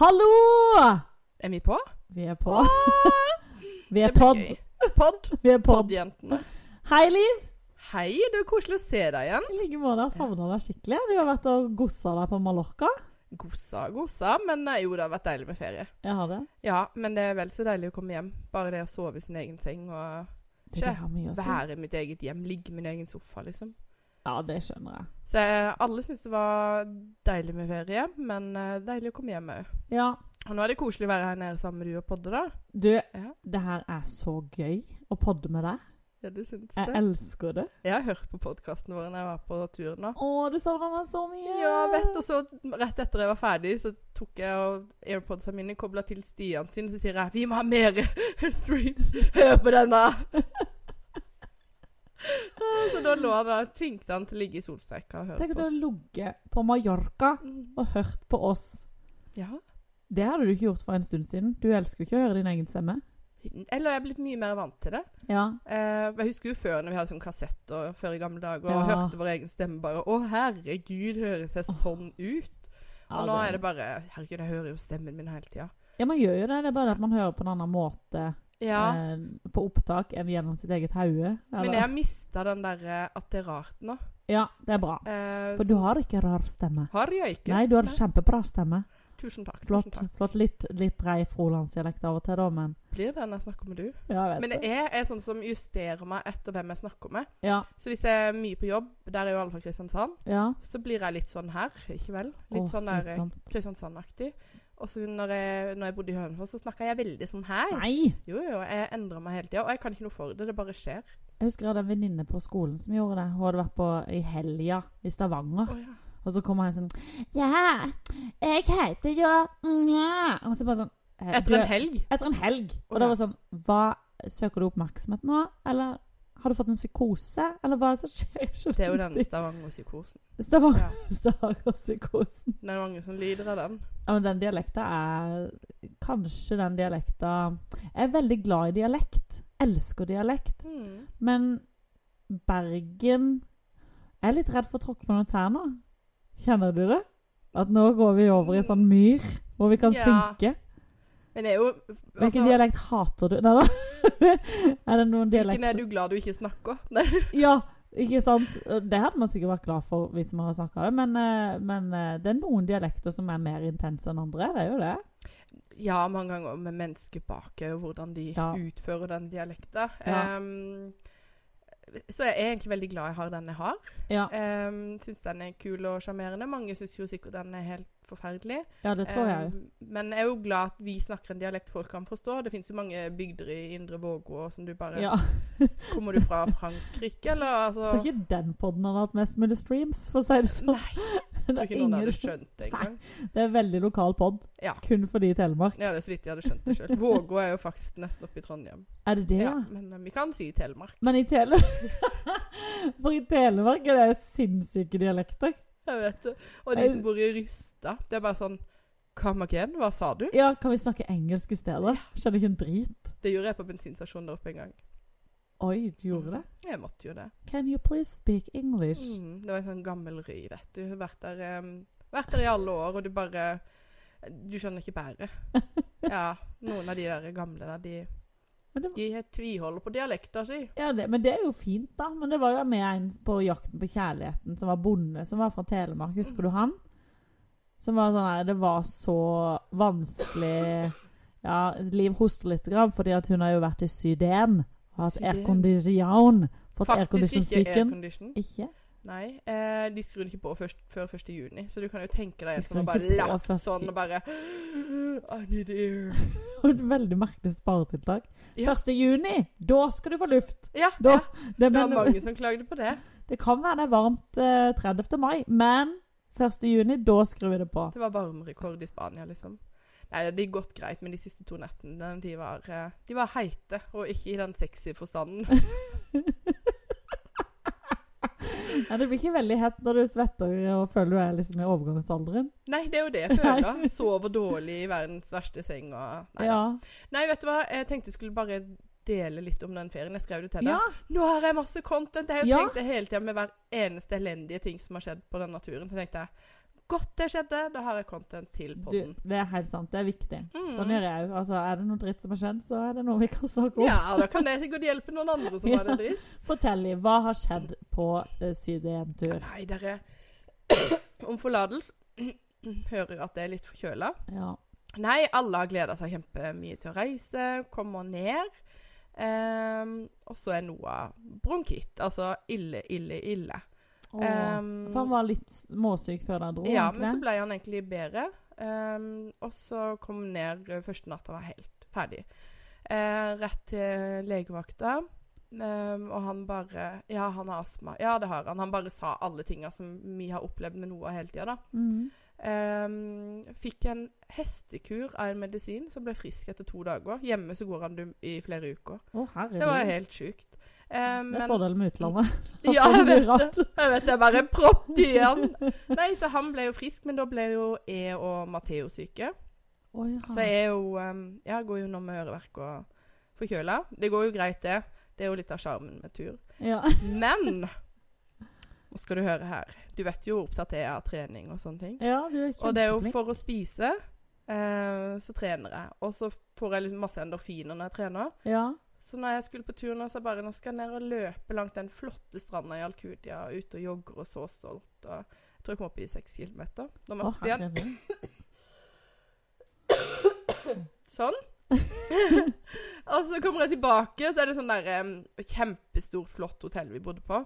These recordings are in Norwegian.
Hallo! Er vi på? Vi er på. Vi er pod. Pod. Vi er pod. Pod-jentene. Hei, Liv! Hei, det er koselig å se deg igjen. I like måte. Jeg savna deg skikkelig. Du har vært og gossa deg på Mallorca. Gossa, gossa, men eh, jo, det har vært deilig med ferie. Jeg har det. Ja, men det er vel så deilig å komme hjem. Bare det å sove i sin egen seng og ikke være i mitt eget hjem. Ligge i min egen sofa, liksom. Ja, det skjønner jeg. Så eh, alle syns det var deilig med ferie, men eh, deilig å komme hjem òg. Ja, Og nå er det koselig å være her nede sammen med du og podde, da. du, Ja, det her er så gøy å podde med deg. ja du syns Jeg det? elsker det. Jeg har hørt på podkasten vår når jeg var på tur nå. Å, du savna meg så mye. Ja, vet du, så rett etter jeg var ferdig, så tok jeg og airpodsene mine, kobla til Stian sin, og så sier jeg 'Vi må ha mer streams! Hør på denne!' Så da lå han og tvingte han til å ligge i solstreika og høre Tenk at på du har oss. ligget på Mallorca Mm. og hørt på oss. Ja. Det hadde du ikke gjort for en stund siden. Du elsker jo ikke å høre din egen stemme. Eller jeg er blitt mye mer vant til det. Ja. Eh, jeg husker jo før når vi hadde sånn kassett og før i gamle dager, og Ja. hørte vår egen stemme bare 'Å, herregud, høres jeg sånn ut?' Og nå er det bare 'Herregud, jeg hører jo stemmen min hele tida'. Ja, man gjør jo det. Det er bare at man hører på en annen måte Ja. eh, på opptak enn gjennom sitt eget hode. Men jeg har mista den derre at det er rart nå. Ja, det er bra. Eh, For du har ikke rar stemme. Har jeg ikke? Nei, du har kjempebra stemme. Tusen takk. Flott, Tusen takk. flott litt, litt brei frolandsdialekt av og til, da, men Blir det når jeg snakker med du? Ja, jeg vet Men det. jeg er sånn som justerer meg etter hvem jeg snakker med. Ja, Så hvis jeg er mye på jobb, der er jo alle fra Kristiansand, ja. så blir jeg litt sånn her, ikke vel? Litt Åh, sånn der eh, slitsomt. Kristiansand-aktig. Og så når jeg, når jeg bodde i Hønefoss, så snakka jeg veldig sånn her. Nei! Jo, jo, jeg endrer meg hele tida. Og jeg kan ikke noe for det. Det bare skjer. Jeg husker jeg hadde en venninne på skolen som gjorde det. Hun hadde vært på i helga i Stavanger. Oh, ja. Og så kommer han sånn Ja, jeg heter jo Nja Og så bare sånn Etter en helg. Etter en helg. Og da ja. var det sånn Hva Søker du oppmerksomhet nå, eller har du fått en psykose? Eller hva er det som skjer? Ikke Det er jo den Stavanger-psykosen. Stavanger. Stavanger-psykosen. Det er mange som lider av den. Ja, men den dialekta er Kanskje den dialekta Jeg er veldig glad i dialekt. Elsker dialekt. Mm. Men Bergen Jeg er litt redd for å tråkke på noen tær nå. Kjenner du det? At nå går vi over i sånn myr hvor vi kan Ja. synke. Men det er jo Hvilken altså, dialekt hater du? Nei da. er det noen Hvilken dialekter er du glad du ikke snakker? Ja, ikke sant? Det hadde man sikkert vært glad for hvis man hadde snakka det, men, eh, men eh, det er noen dialekter som er mer intense enn andre. Det er jo det. Ja, mange ganger med mennesker bak og hvordan de Ja. utfører den dialekta. Ja. Ehm, så jeg er egentlig veldig glad jeg har den jeg har. Ja, Um, syns den er kul og sjarmerende. Mange syns jo sikkert den er helt forferdelig. ja det tror jeg jo. Ehm, men jeg er jo glad at vi snakker en dialekt folk kan forstå. Det fins jo mange bygder i Indre Vågå som du bare Ja. Kommer du fra Frankrike, eller altså Det er ikke den poden han har hatt mest mulig streams, for å si det sånn. Nei, Det jeg tror er, ikke noen ingen, hadde skjønt det engang. det er veldig lokal pod. Ja. Kun for de i Telemark. Ja, det er så vidt jeg hadde skjønt det sjøl. Vågå er jo faktisk nesten oppe i Trondheim. Er det det, Ja, men eh, vi kan si Telemark. Men i Tele... For i Telemark er det sinnssyke dialekter. Jeg vet det. Og de som bor i Rysta, det er bare sånn Come again? Hva sa du? Ja, kan vi snakke engelsk i stedet? Skjønner ikke en drit. Det gjorde jeg på bensinstasjonen der oppe en gang. Oi, du gjorde det? Jeg måtte jo det. Can you please speak English? Mm, det var en sånn gammel ry, vet du. Vært har vært der i alle år, og du bare Du skjønner ikke bæret. Ja, noen av de der gamle der, de, det, de tviholder på dialekta si. ja, det, men det er jo fint, da. Men det var jo med en på Jakten på kjærligheten som var bonde, som var fra Telemark. Husker du han? Som var sånn her Det var så vanskelig Ja, Liv hoster litt fordi at hun har jo vært i Syden. Og hatt aircondition. Fått Faktisk ikke aircondition-syken. aircondition. Ikke? Nei, eh, de skrur ikke på først, før 1. juni, så du kan jo tenke deg en som har bare lagt sånn og bare I need air. Et veldig merkelig sparetiltak. Ja. 1. juni, da skal du få luft! Ja, Da, ja. Det, det var mange som klagde på det. det kan være det er varmt eh, 30. mai, men 1. juni, da skrur vi det på. Det var varmerekord i Spania, liksom. Nei, det gikk godt greit, men de siste to nettene, de var, eh, de var heite, og ikke i den sexy forstanden. Ja, det blir ikke veldig hett når du svetter og føler du er liksom i overgangsalderen. Nei, det er jo det jeg føler. Sover dårlig i verdens verste seng og Nei, Ja. nei vet du hva, jeg tenkte jeg skulle bare dele litt om den ferien. Jeg skrev det til deg. ja. Nå har jeg masse content. Jeg har Ja. tenkt det hele tida med hver eneste elendige ting som har skjedd på den naturen. Så tenkte jeg godt det skjedde. Da har jeg content til Du, podden. det er helt sant. Det er viktig. Mm. Sånn gjør jeg òg. Altså, er det noe dritt som har skjedd, så er det noe vi kan snakke om. Ja, da kan jeg sikkert hjelpe noen andre som har det dritt. Fortell litt. Hva har skjedd på uh, Syd-EM-tur? Nei, dere Om forlatelse hører at det er litt forkjøla. Ja. Nei, alle har gleda seg kjempemye til å reise, kommer ned. Um, og så er Noah bronkitt. Altså ille, ille, ille. Ehm, For han var litt småsyk før han dro? ja, egentlig. men så ble han egentlig bedre. Um, og så kom han ned første natt han var helt ferdig. Uh, rett til legevakta. Um, og han bare Ja, han har astma. Ja, det har han. Han bare sa alle tinga som vi har opplevd med Noah hele tida, da. Mm. Um, fikk en hestekur av en medisin, som ble frisk etter to dager. Hjemme så går han dum i flere uker. Oh. Det var helt sjukt. Ehm, Det er men fordelen med utlandet. Ja, jeg vet det. Jeg vet det. Jeg bare propp i han. Nei, så han ble jo frisk, men da ble jo jeg og Matheo syke. Oh, ja. Så jeg er jo Jeg går jo nå med øreverk og forkjøla. Det går jo greit, det. Det er jo litt av sjarmen med tur. ja. Men nå skal du høre her. Du vet jo hvor opptatt jeg er av trening og sånne ting. ja, du er Og det er jo for å spise, eh, så trener jeg. Og så får jeg liksom masse endorfiner når jeg trener. Ja. Så når jeg skulle på tur nå, så jeg bare nå skal jeg ned og løpe langt den flotte stranda i Alcudia. Ute og jogger og så stolt. Og jeg tror jeg kom opp i seks kilometer. Da må jeg Stian. igjen. Sånn. og så kommer jeg tilbake, så er det sånn der um, Kjempestor, flott hotell vi bodde på.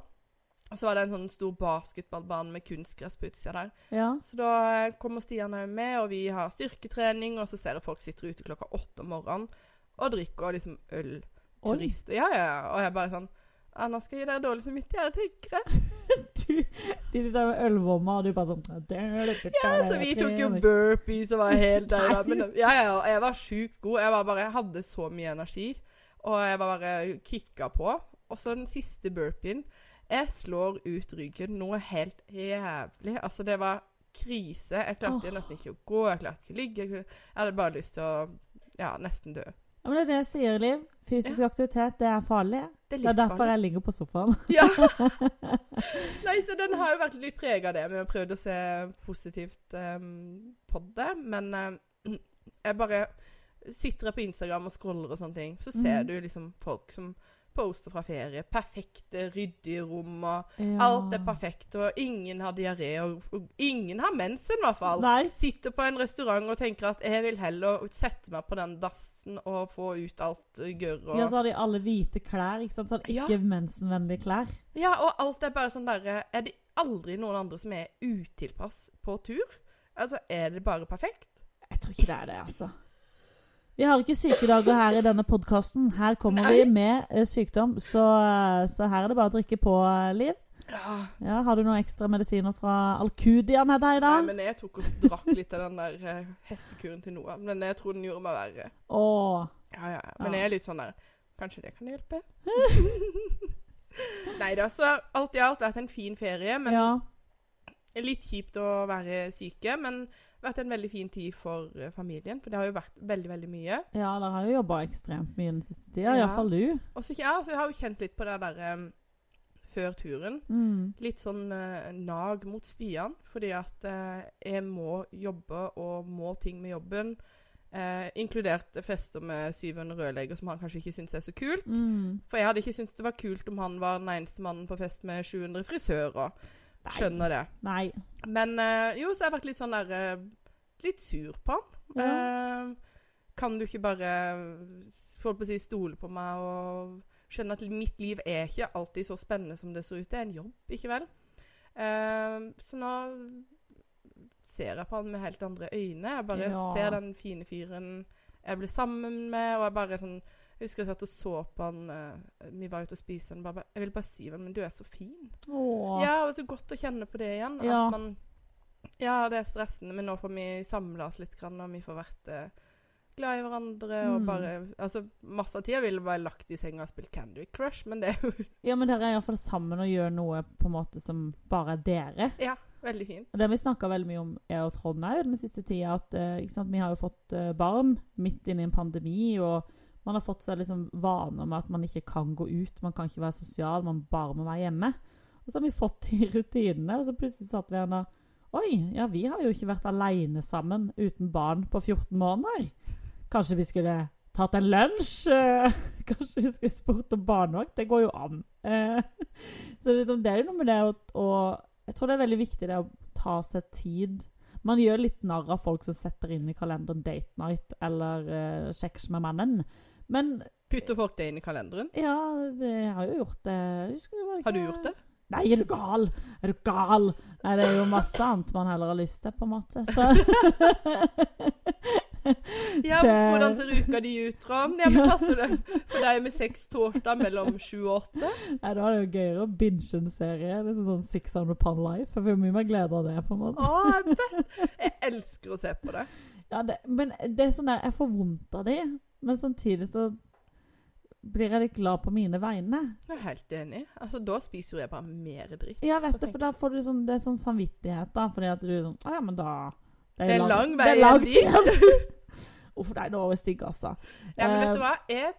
Og så var det en sånn stor basketballbane med kunstgress på utsida der. Ja. Så da eh, kommer Stian òg med, og vi har styrketrening, og så ser jeg folk sitter ute klokka åtte om morgenen og drikker liksom øl. Oi. Turister. Ja, ja, ja. Og jeg bare sånn ja, nå skal gi deg dårlig samvittighet, tenker jeg. Du, de sitter med ølvommer, og du bare sånn Ja, så vi tok jo burpees og var helt der. da. Men, ja, ja, og jeg var sjukt god. Jeg var bare, jeg hadde så mye energi. Og jeg var bare kicka på. Og så den siste burpeen. Jeg slår ut ryggen noe helt jævlig. Altså, det var krise. Jeg klarte oh. nesten ikke å gå, jeg klarte ikke å ligge. Jeg Jeg hadde bare lyst til å ja, nesten dø. Ja, men det er det jeg sier, Liv. Fysisk aktivitet, det er farlig. Det er Det er derfor jeg ligger på sofaen. Ja. Nei, så den har jo vært litt prega av det. Vi har prøvd å se positivt um, på det. Men eh, jeg bare sitter jeg på Instagram og scroller og sånne ting, så ser mm. du liksom folk som poster fra ferie. Perfekte, ryddige rom, og Ja. alt er perfekt, og ingen har diaré, og, og ingen har mensen, i hvert fall. Nei. Sitter på en restaurant og tenker at jeg vil heller sette meg på den dassen og få ut alt eh, gørr. Og, Ja, så har de alle hvite klær, ikke sant? Sånn Ja. mensenvennlige klær. Ja, og alt er bare sånn derre Er det aldri noen andre som er utilpass på tur? Altså, er det bare perfekt? Jeg tror ikke det er det, altså. Vi har ikke sykedager her i denne podkasten. Her kommer Nei. vi med eh, sykdom, så, eh, så her er det bare å drikke på, eh, Liv. Ja. Ja, Har du noen ekstra medisiner fra Alcudia med deg, da? Nei, men jeg tok og drakk litt av den der hestekuren til Noah. Men jeg tror den gjorde meg verre. Åh. Ja, ja. Men jeg er litt sånn der Kanskje det kan hjelpe? Nei da, så alt i alt vært en fin ferie. Men Ja. litt kjipt å være syke. Men vært en veldig fin tid for eh, familien. For det har jo vært veldig, veldig mye. ja, dere har jo jobba ekstremt mye den siste tida. Ja. Iallfall du. Også, ja, så jeg har jo kjent litt på det der um, før turen. Mm. litt sånn uh, nag mot Stian, fordi at uh, jeg må jobbe og må ting med jobben. Eh, inkludert fester med syvende rørlegger, som han kanskje ikke syns er så kult. Mm. For jeg hadde ikke syntes det var kult om han var den eneste mannen på fest med 700 frisører. Skjønner det. Nei. Men uh, jo, så har jeg vært litt sånn der uh, Litt sur på han. Eh, kan du ikke bare holdt på å si, stole på meg og skjønne at mitt liv er ikke alltid så spennende som det ser ut. Det er en jobb, ikke vel? Så nå ser jeg på han med helt andre øyne. Jeg bare Ja. ser den fine fyren jeg ble sammen med, og jeg bare sånn jeg husker jeg satt og så på han eh, Vi var ute og spiste, og bare Jeg vil bare si men du er så fin. Åh. Ja, og så godt å kjenne på det igjen. Ja. At man Ja, det er stressende, men nå får vi samla oss litt, grann, og vi får vært eh, glad i hverandre. Og Mm. bare Altså, masse av tida ville bare lagt i senga og spilt Candy Crush, men det er jo Ja, men dere er iallfall sammen og gjør noe på en måte som bare er dere. ja, veldig fint. Det vi snakka veldig mye om, jeg og Trond òg, den siste tida. At eh, sant? vi har jo fått eh, barn midt inne i en pandemi, og man har fått seg liksom vaner med at man ikke kan gå ut, man kan ikke være sosial, man bare må være hjemme. Og så har vi fått de rutinene, og så plutselig satt vi her og Oi, ja, vi har jo ikke vært aleine sammen uten barn på 14 måneder. Kanskje vi skulle tatt en lunsj? eh, Kanskje vi skulle spurt om barnevakt? Det går jo an. Eh, Så liksom, det er jo noe med det å, Jeg tror det er veldig viktig det å ta seg tid. Man gjør litt narr av folk som setter inn i kalenderen date night eller uh, sex med mannen. Men Putter folk det inn i kalenderen? ja, det jeg har jo gjort det. Husker det Har du gjort det? Nei, er du gal? Er du gal? Nei, det er jo masse annet man heller har lyst til, på en måte. Så Ja, Hvordan ser uka di ut, Ram? Ja, men passer det for deg med seks torsdag mellom sju og åtte? Nei, da er det jo gøyere å binge en serie. Det er sånn 600 Pound Life. Jeg får mye mer glede av det, på en måte. Å, jeg! Jeg elsker å se på det. Ja, det, men det er sånn der, jeg får vondt av de, men samtidig så blir jeg litt glad på mine vegne. Jeg er helt enig. Altså, Da spiser jo jeg bare mer dritt. Ja, vet du, for da får du sånn, det er sånn samvittighet, da, fordi at du er sånn Å ja, men da Det er lang vei lang langt dit. Uff, nei, nå var vi stygge, altså. Ja, men vet Eh, du hva? Jeg,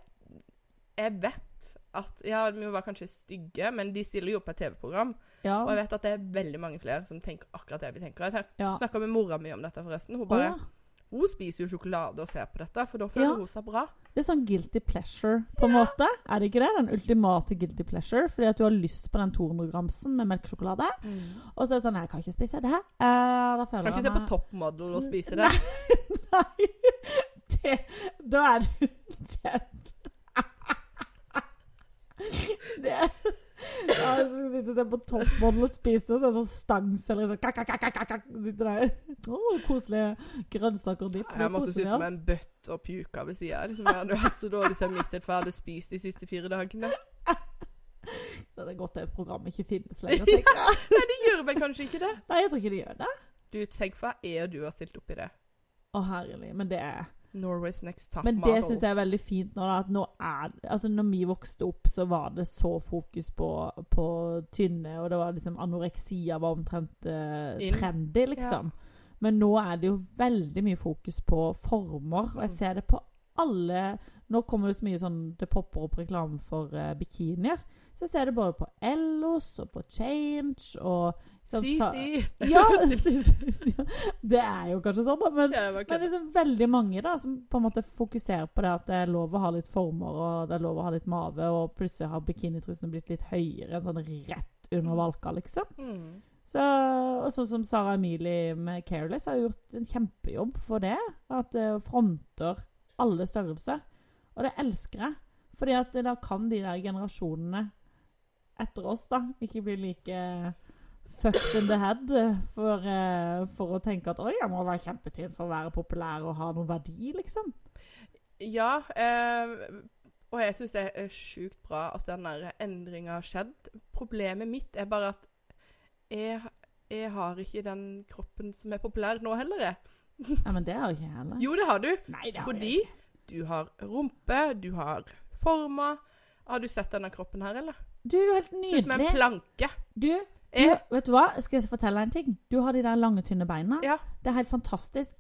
jeg vet at Ja, vi var kanskje stygge, men de stiller jo opp et TV-program. Ja. Og jeg vet at det er veldig mange flere som tenker akkurat det vi tenker. Jeg Ja. snakka med mora mi om dette, forresten. Hun bare bare ja. Hun spiser jo sjokolade og ser på dette, for da føler Ja. hun seg bra. Det er sånn guilty pleasure, på en måte. Er det ikke det? Den ultimate guilty pleasure. Fordi at du har lyst på den 200-gramsen med melkesjokolade. Og så er det sånn jeg kan ikke spise det. Uh, da føler Kan ikke se på meg- Top Model og spise det. Nei. Det, da er du det, det ja, så sitter sitte på toppmodell og spiser det, og så er det sånn stangselleri sånn, kak, kak, kak, kak, Sitter der. Oh, koselige grønnsaker og dipp. Jeg måtte sitte med en bøtt og puke ved sida. Liksom, jeg hadde hatt så dårlig samvittighet for jeg hadde spist de siste fire dagene. Det er godt det programmet ikke finnes lenger, tenker jeg. Nei, de gjør vel kanskje ikke det. Nei, jeg tror ikke de gjør det. Du, tenk hva jeg og du har stilt opp i det. Å, herlig. Men det er Norway's Next Top Men det syns jeg er veldig fint nå. Da, at nå er Altså når vi vokste opp, så var det så fokus på, på tynne, og det var liksom anoreksia var omtrent eh, trendy, liksom. Men nå er det jo veldig mye fokus på former, og jeg Mm. ser det på alle Nå kommer det så mye sånn Det popper opp reklame for eh, bikinier. Så jeg ser det både på Ellos og på Change og sa- CC. Ja, det er jo kanskje sånn, da. Men Ja, men liksom veldig mange da, som på en måte fokuserer på det at det er lov å ha litt former, og det er lov å ha litt mave, og plutselig har bikinitrusene blitt litt høyere, enn sånn rett under valka, liksom. Mm. Så, og sånn som Sara Emilie med Careless har gjort en kjempejobb for det. At det fronter alle størrelser. Og det elsker jeg. Fordi at da kan de der generasjonene etter oss da ikke bli like fucked in the head for, uh, for å tenke at oi, jeg må være kjempetynn for å være populær og ha noen verdi, liksom. Ja, eh, og jeg syns det er sjukt bra at den endringa har skjedd. Problemet mitt er bare at jeg, jeg har ikke den kroppen som er populær nå heller, jeg. Ja, men det har jeg ikke heller. Jo, det har du. Nei, det har Fordi jeg ikke. du har rumpe, du har former. Har du sett denne kroppen her, eller? Du er jo helt Ser ut som en nydelig. planke. Du, du, vet du hva? Skal jeg fortelle deg en ting? Du har de der lange, tynne beina. ja, Det er helt fantastisk.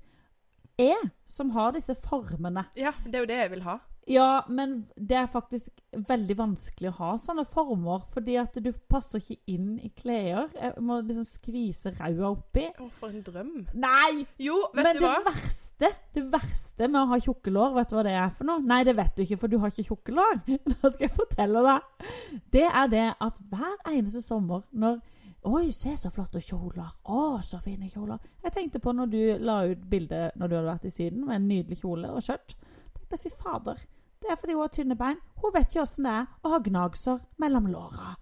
Jeg, som har disse formene ja, det er jo det jeg vil ha. Ja, men det er faktisk veldig vanskelig å ha sånne former, fordi at du passer ikke inn i klær. Jeg må liksom skvise ræva oppi. Å, for en drøm. Nei! Jo, vet men du det verste Det verste med å ha tjukke lår, vet du hva det er for noe? Nei, det vet du ikke, for du har ikke tjukke lår. Da skal jeg fortelle deg. Det er det at hver eneste sommer når Oi, se så flotte kjoler. Å, så fine kjoler. Jeg tenkte på når du la ut bilde når du hadde vært i Syden med en nydelig kjole og skjørt. tenkte Fy fader. Det er fordi hun har tynne bein. Hun vet ikke åssen det er å ha gnagsår mellom låra.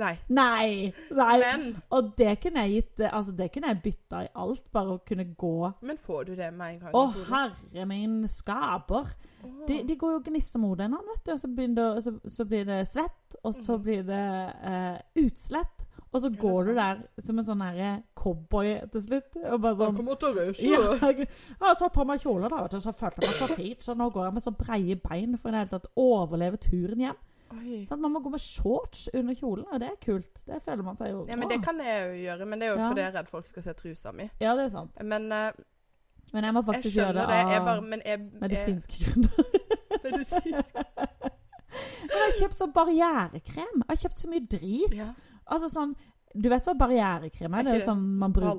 Nei. Nei! Nei. Men, Og det kunne jeg gitt Altså, det kunne jeg bytta i alt. Bare å kunne gå men får du det med en gang? Å, herre min skaper. Oh. De, de går jo og gnisser mot hverandre, vet du. Og så blir det, så, så blir det svett, og så Mhm. blir det eh, utslett. Og så går du der som en sånn her cowboy til slutt. Og bare sånn kommer til å røse. ja, jeg jeg tar på meg kjole, da, vet du, så følte jeg meg så fint. Så nå går jeg med så breie bein for i det hele tatt overleve turen hjem. Sånn, man må gå med shorts under kjolen, og det er kult. Det føler man seg jo Ja, men det kan jeg jo gjøre, men det er jo Ja. fordi jeg er redd folk skal se trusa mi. Ja, det er sant. Men uh, Men jeg må jeg faktisk gjøre det det. Jeg av bare, jeg, medisinske grunner. Jeg, medisinsk. Men jeg har kjøpt sånn barrierekrem. Jeg har kjøpt så mye drit. Ja. Altså sånn Du vet hva barrierekrem er? Det er jo sånn man bruker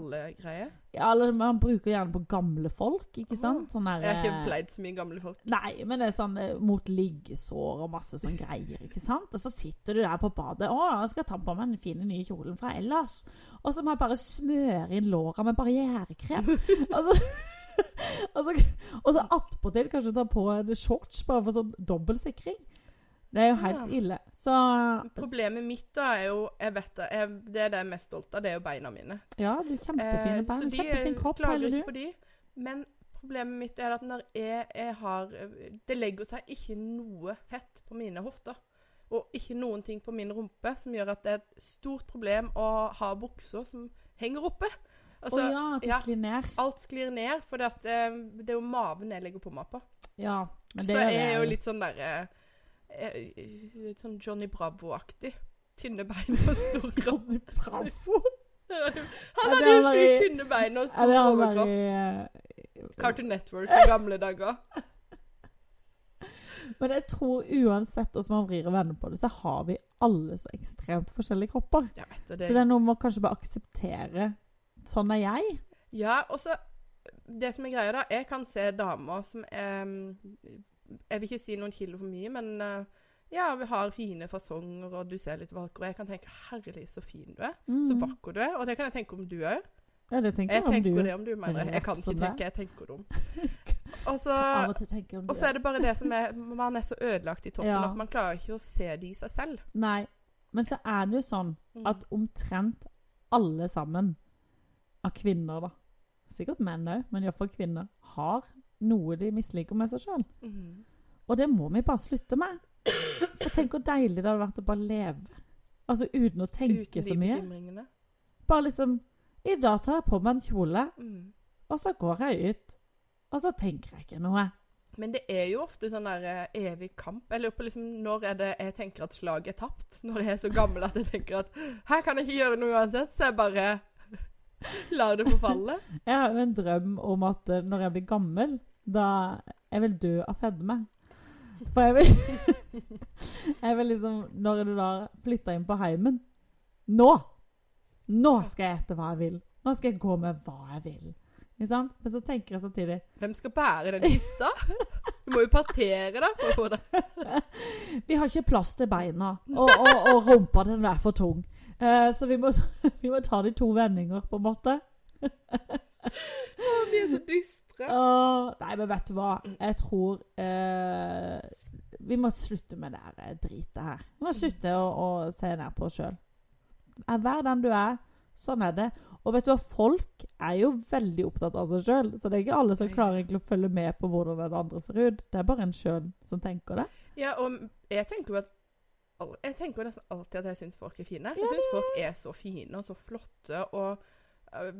ja, eller Man bruker gjerne på gamle folk, ikke sant? Sånn der, Jeg har ikke eh, pleid så mye gamle folk. Nei, men det er sånn eh, mot liggesår og masse sånn greier, ikke sant? Og så sitter du der på badet. 'Å, jeg skal ta på meg den fine nye kjolen fra Ellas.' Og så må jeg bare smøre inn låra med barrierekrem. og så og så, og så attpåtil kanskje ta på en shorts bare for sånn dobbel sikring. Det er jo helt Ja. ille. Så Problemet mitt da er jo jeg vet det, jeg, det er det jeg er mest stolt av, det er jo beina mine. Ja, du er kjempefine Eh, bein. så de Kjempefin kropp, klager hele ikke du. på de. Men problemet mitt er at når jeg, jeg har Det legger seg ikke noe fett på mine hofter. Og ikke noen ting på min rumpe som gjør at det er et stort problem å ha bukser som henger oppe. Å oh ja, at det ja. sklir ned. Alt sklir ned, for det, at, eh, det er jo maven jeg legger på meg på. Ja, men det Så jeg er jo litt sånn derre Litt sånn Johnny Bravo-aktig. Tynne bein og stor kropp. Johnny Bravo. Han hadde jo sjukt tynne bein og stor overkropp. eh, Cartoon Network i gamle dager. Men jeg tror uansett hvordan man vrir og vender på det, så har vi alle så ekstremt forskjellige kropper. Ja, vet Så det. det er noe med å kanskje bare akseptere Sånn er jeg. Ja, og så Det som er greia, da Jeg kan se damer som er Jeg vil ikke si noen kilo for mye, men eh, ja, vi har fine fasonger, og du ser litt vakker Og jeg kan tenke 'herlig, så fin du er', så Mm. vakker du er. Og det kan jeg tenke om du òg. Ja, det tenker Jeg jeg om tenker du. det om du mener Jeg kan ikke tenke, jeg tenker det. Og så om Og så er det bare det som er Man er så ødelagt i toppen Ja. at man klarer ikke å se det i seg selv. Nei. Men så er det jo sånn Mm. at omtrent alle sammen av kvinner, da Sikkert menn òg, men iallfall kvinner har noe de misliker med seg sjøl. Mm. Og det må vi bare slutte med. For tenk hvor deilig det hadde vært å bare leve. Altså uten å tenke Uten så mye. Bare liksom I dag tar jeg på meg en kjole, Mm. og så går jeg ut. Og så tenker jeg ikke noe. Men det er jo ofte sånn der eh, evig kamp. Jeg lurer på liksom, når er det jeg tenker at slaget er tapt? Når jeg er så gammel at jeg tenker at her kan jeg ikke gjøre noe uansett, så jeg bare lar det forfalle. Jeg har jo en drøm om at eh, når jeg blir gammel, da jeg vil dø av fedme. For jeg vil Jeg vil liksom Når du da flytter inn på heimen Nå! Nå skal jeg ete hva jeg vil. Nå skal jeg gå med hva jeg vil. Ikke sant? Men så tenker jeg samtidig Hvem skal bære den kista? Du må jo partere da for å få det. Vi har ikke plass til beina, og, og, og rumpa den er for tung. Eh, så vi må, vi må ta det i to vendinger, på en måte. Å, Vi er så dystre. Åh, nei, men vet du hva? Jeg tror eh, Vi må slutte med det her eh, dritet her. Vi må slutte å, å se ned på oss sjøl. Vær den du er. Sånn er det. Og vet du hva, folk er jo veldig opptatt av seg sjøl, så det er ikke alle som klarer egentlig å følge med på hvordan den andre ser ut. Det er bare en sjøl som tenker det. Ja, og jeg tenker jo at jeg tenker jo nesten alltid at jeg syns folk er fine. Jeg syns folk er så fine og så flotte og eh,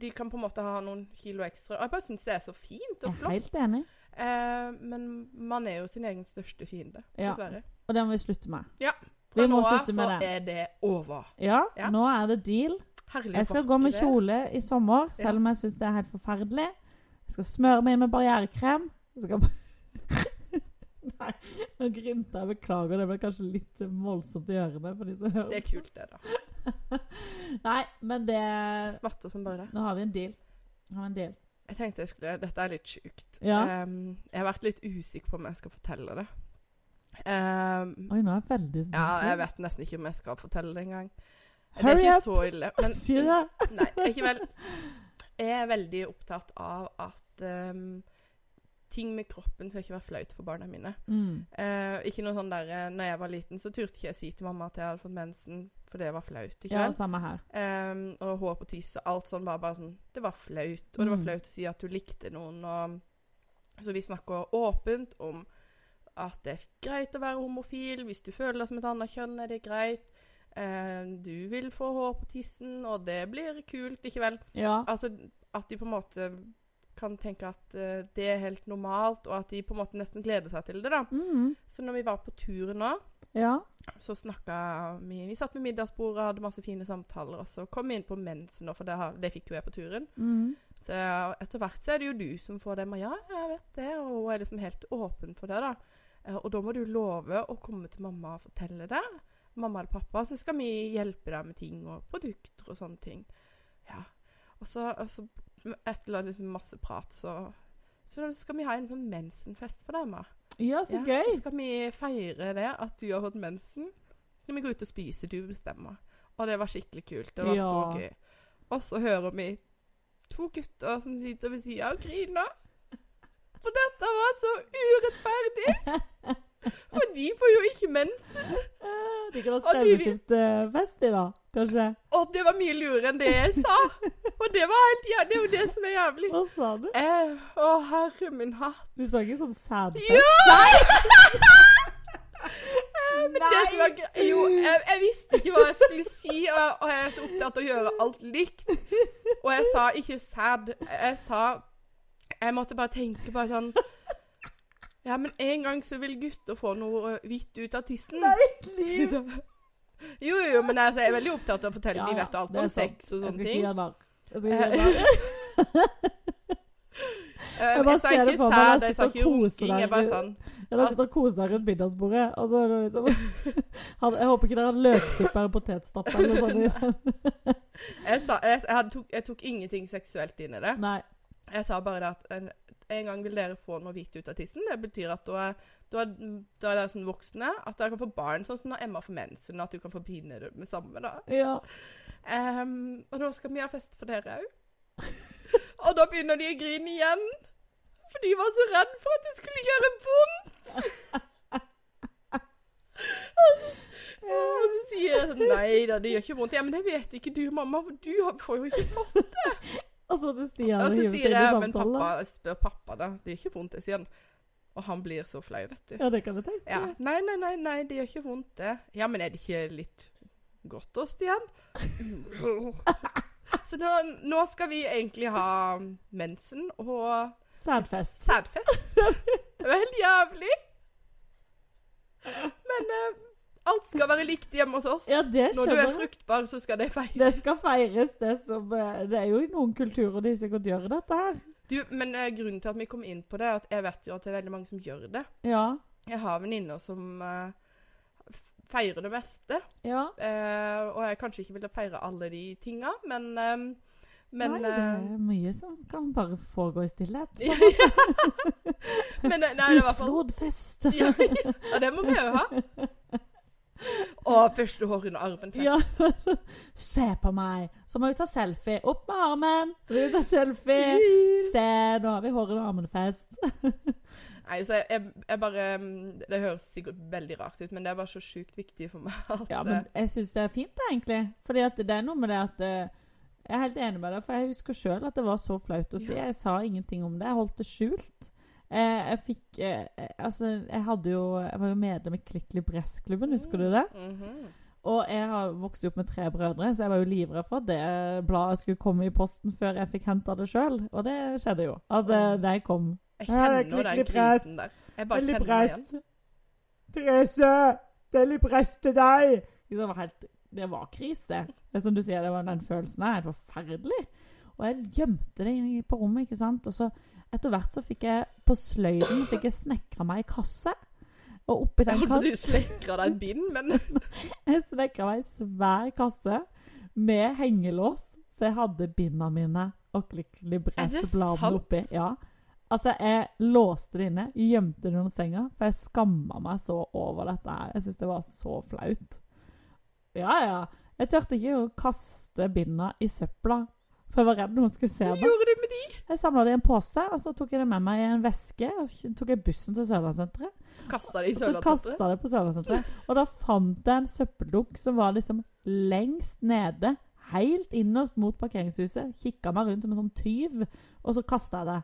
De kan på en måte ha noen kilo ekstra. Og jeg bare syns det er så fint Jeg og er flott. helt enig. Eh, men man er jo sin egen største fiende, Ja. dessverre. Og det må vi slutte med. Ja. Fra nå av så det. er det over. Ja, Ja. nå er det deal. Herlig Jeg skal gå med kjole i sommer, selv om jeg syns det er helt forferdelig. Jeg skal smøre meg inn med barrierekrem. Jeg skal Nei, nå grinte jeg. Beklager, det ble kanskje litt voldsomt i ørene for de som Det er kult, det, da. Nei, men det Smatte som bare. Nå har vi en deal. Har vi en deal. Jeg tenkte jeg skulle Dette er litt sjukt. Ja. Um, jeg har vært litt usikker på om jeg skal fortelle det. Um, Oi, nå er jeg veldig spent. ja, jeg vet nesten ikke om jeg skal fortelle det engang. Det er ikke up! så ille. Men Si det! Nei, ikke vel. Jeg er veldig opptatt av at ehm, ting med kroppen skal ikke være flaut for barna mine. Mm. Eh, ikke noe sånn der eh, Når jeg var liten, så turte ikke jeg si til mamma at jeg hadde fått mensen, for det var flaut. ikke Ja, vel? samme her. Ehm, og hår på tiss og alt sånn var bare sånn Det var flaut. Og det var Mm. flaut å si at du likte noen. Og, så vi snakker åpent om at det er greit å være homofil. Hvis du føler deg som et annet kjønn, er det greit. Ehm, du vil få hår på tissen, og det blir kult, ikke vel? Ja. Altså at de på en måte kan tenke at uh, det er helt normalt, og at de på en måte nesten gleder seg til det. da. Mm. Så når vi var på tur nå, ja. så snakka vi Vi satt ved middagsbordet, hadde masse fine samtaler, og så kom vi inn på mensen, nå, for det, har, det fikk jo jeg på turen. Mm. Så etter hvert så er det jo du som får dem. Men ja, jeg vet det, og hun er liksom helt åpen for det, da. Eh, Og da må du love å komme til mamma og fortelle det. mamma eller pappa, så skal vi hjelpe deg med ting og produkter og sånne ting. Ja. Og så, og så etter annet masse prat, så, så skal vi ha en sånn mensenfest for dem. Ja, så Ja, gøy. Skal vi feire det, at du har fått mensen? Når vi går ut og spiser, du bestemmer. Og det var skikkelig kult. Det var Ja. så gøy. Og så hører vi to gutter som sitter ved sida og griner. For dette var så urettferdig! For de får jo ikke mensen. De kan ha Og fest i dag, kanskje. Og det var mye lurere enn det jeg sa. Og det var helt jævlig. Det er jo det som er jævlig. Hva sa du? Eh, å, herre min hatt. Du sa ikke sånn sadfest? Ja! Men det var Jo, jeg, jeg visste ikke hva jeg skulle si, og, og jeg er så opptatt av å gjøre alt likt. Og jeg sa ikke sad. Jeg sa Jeg måtte bare tenke på sånn Ja, men en gang så vil gutter få noe hvitt ut av tissen. Liv! Jo, jo, men altså, jeg er veldig opptatt av å fortelle. De vet alt om sex og sånne ting. Jeg skal ikke gjøre narr. Eh, Jeg Jeg, bare sa ser det ikke meg, jeg sa ikke runking. Jeg bare sånn Jeg har sitter og koser deg rundt middagsbordet, og så er det liksom Han- Jeg håper ikke dere har løksuppe eller potetstappe eller noe sånt. Jeg, sa, jeg, jeg, tok, jeg tok ingenting seksuelt inn i det. Nei. Jeg sa bare det at en, en gang vil dere få noe hvitt ut av tissen. Det betyr at da, da, da er dere sånn voksne at dere kan få barn, sånn som når Emma får mensen, at du kan få det med samme. da. Ja. Um, og nå skal vi ha fest for dere òg. og da begynner de å grine igjen. For de var så redd for at det skulle gjøre vondt. Og så sier jeg sånn Nei da, det gjør ikke vondt. Ja, men det vet ikke du, mamma, for du får jo ikke fått Og så til Stian Og hive seg inn i jeg, men pappa, spør pappa da. Det gjør ikke vondt, det, sier han. Og han blir så flau, vet du. Ja, det kan jeg tenke. Ja. Nei, nei, nei, nei, det gjør ikke vondt, det. Ja, men er det ikke litt godt da, Stian? Så nå, nå skal vi egentlig ha mensen og Sædfest. sædfest. Det var helt jævlig. Men eh, alt skal være likt hjemme hos oss. Ja, Når du er fruktbar, så skal det feires. Det skal feires, det som eh, Det er jo i noen kulturer de sikkert gjør dette her. Du, men eh, grunnen til at vi kom inn på det, er at jeg vet jo at det er veldig mange som gjør det. Ja. Jeg har venninner som eh, feirer det meste. Ja. eh, og jeg kanskje ikke ville feire alle de tinga, men eh, Men nei, det eh, er mye som kan bare foregå i stillhet. Men eh, nei, Utflodfest. ja, ja, det må vi jo ha. Og første hår under armen. Ja. Se på meg. Så må vi ta selfie. Opp med armen. Vi tar selfie. Se, nå har vi hår under armen-fest. Nei, så jeg, jeg, jeg bare mm, Det høres sikkert veldig rart ut, men det er bare så sjukt viktig for meg Ja, eh, men jeg syns det er fint, det, egentlig. Fordi at det er noe med det at eh, Jeg er helt enig med deg, for jeg husker sjøl at det var så flaut å si. Ja. Jeg sa ingenting om det. Jeg holdt det skjult. Eh, jeg fikk eh, eh, Altså, jeg hadde jo Jeg var jo medlem i Klikk Libress-klubben, husker du det? mhm. Og jeg har vokst opp med tre brødre, så jeg var jo livredd for at det bladet skulle komme i posten før jeg fikk henta det sjøl. Og det skjedde jo. At det, det kom. Jeg er kjenner den krisen der. Jeg bare kjenner det igjen. Therese! Det er Libress til deg! Det var, helt, det var krise. Det er som du sier, det var den følelsen der. Helt forferdelig. Og jeg gjemte det på rommet, ikke sant. Og så etter hvert så fikk jeg på sløyden fikk jeg snekra meg i kasse. Og oppi den kassen si slekra deg et bind, men Jeg snekra meg i svær kasse med hengelås, så jeg hadde binda mine og Klikk det Libress-bladene oppi. Ja. Altså, jeg låste det inne, gjemte det under senga, for jeg skamma meg så over dette her. Jeg syntes det var så flaut. Ja, ja. Jeg turte ikke å kaste binda i søpla, for jeg var redd noen skulle se det. hva gjorde du med de? Jeg samla det i en pose, og så tok jeg det med meg i en veske. Og så tok jeg bussen til Sørlandssenteret. Kasta det i Og så kasta det på Sørlandssenteret. Og da fant jeg en søppeldunk som var liksom lengst nede, helt innerst mot parkeringshuset. Kikka meg rundt som en sånn tyv, og så kasta jeg det.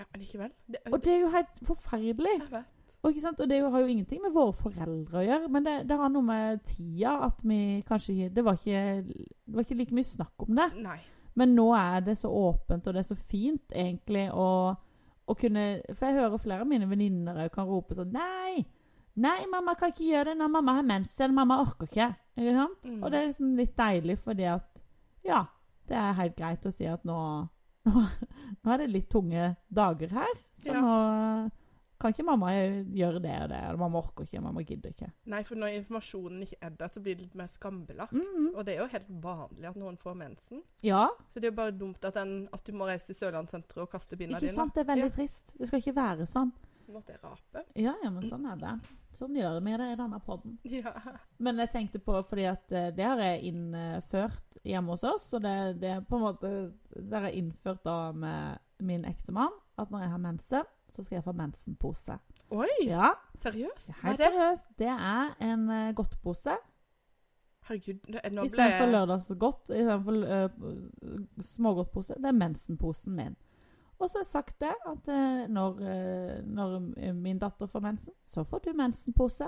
Ja, men likevel. Det, Og det er jo helt forferdelig. jeg vet. Og, ikke sant? og det har jo ingenting med våre foreldre å gjøre, men det, det har noe med tida at vi kanskje det var ikke Det var ikke like mye snakk om det. Nei. Men nå er det så åpent, og det er så fint egentlig å, å kunne For jeg hører flere av mine venninner kan rope sånn Nei! Nei, mamma kan ikke gjøre det når mamma har mensen. Mamma orker ikke. Ikke sant? Mm. Og det er liksom litt deilig fordi at Ja, det er helt greit å si at nå Nå, nå er det litt tunge dager her, så Ja. nå Kan ikke mamma gjøre det og det? Eller mamma orker ikke, mamma gidder ikke. Nei, for når informasjonen ikke er der, så blir det litt mer skambelagt. Mhm. Og det er jo helt vanlig at noen får mensen. Ja, Så det er jo bare dumt at, den, at du må reise til Sørlandssenteret og kaste binda ikke sant? Det er veldig trist. Det skal ikke være sånn. Måtte jeg rape. Ja, ja, men sånn er det. Sånn gjør vi det i denne podden. Ja. Men jeg tenkte på, fordi at eh, det har jeg innført hjemme hos oss, og det, det er på en måte Det har jeg innført da med min ektemann, at når jeg har mensen, så skal jeg få mensenpose. Oi, Ja, seriøst? Er helt det? seriøst. Det er en uh, godtpose. Herregud, nå ble Istedenfor lørdagsgodt, istedenfor uh, smågodtpose. Det er mensenposen min. Og så har jeg sagt det, at uh, når, uh, når min datter får mensen, så får du mensenpose.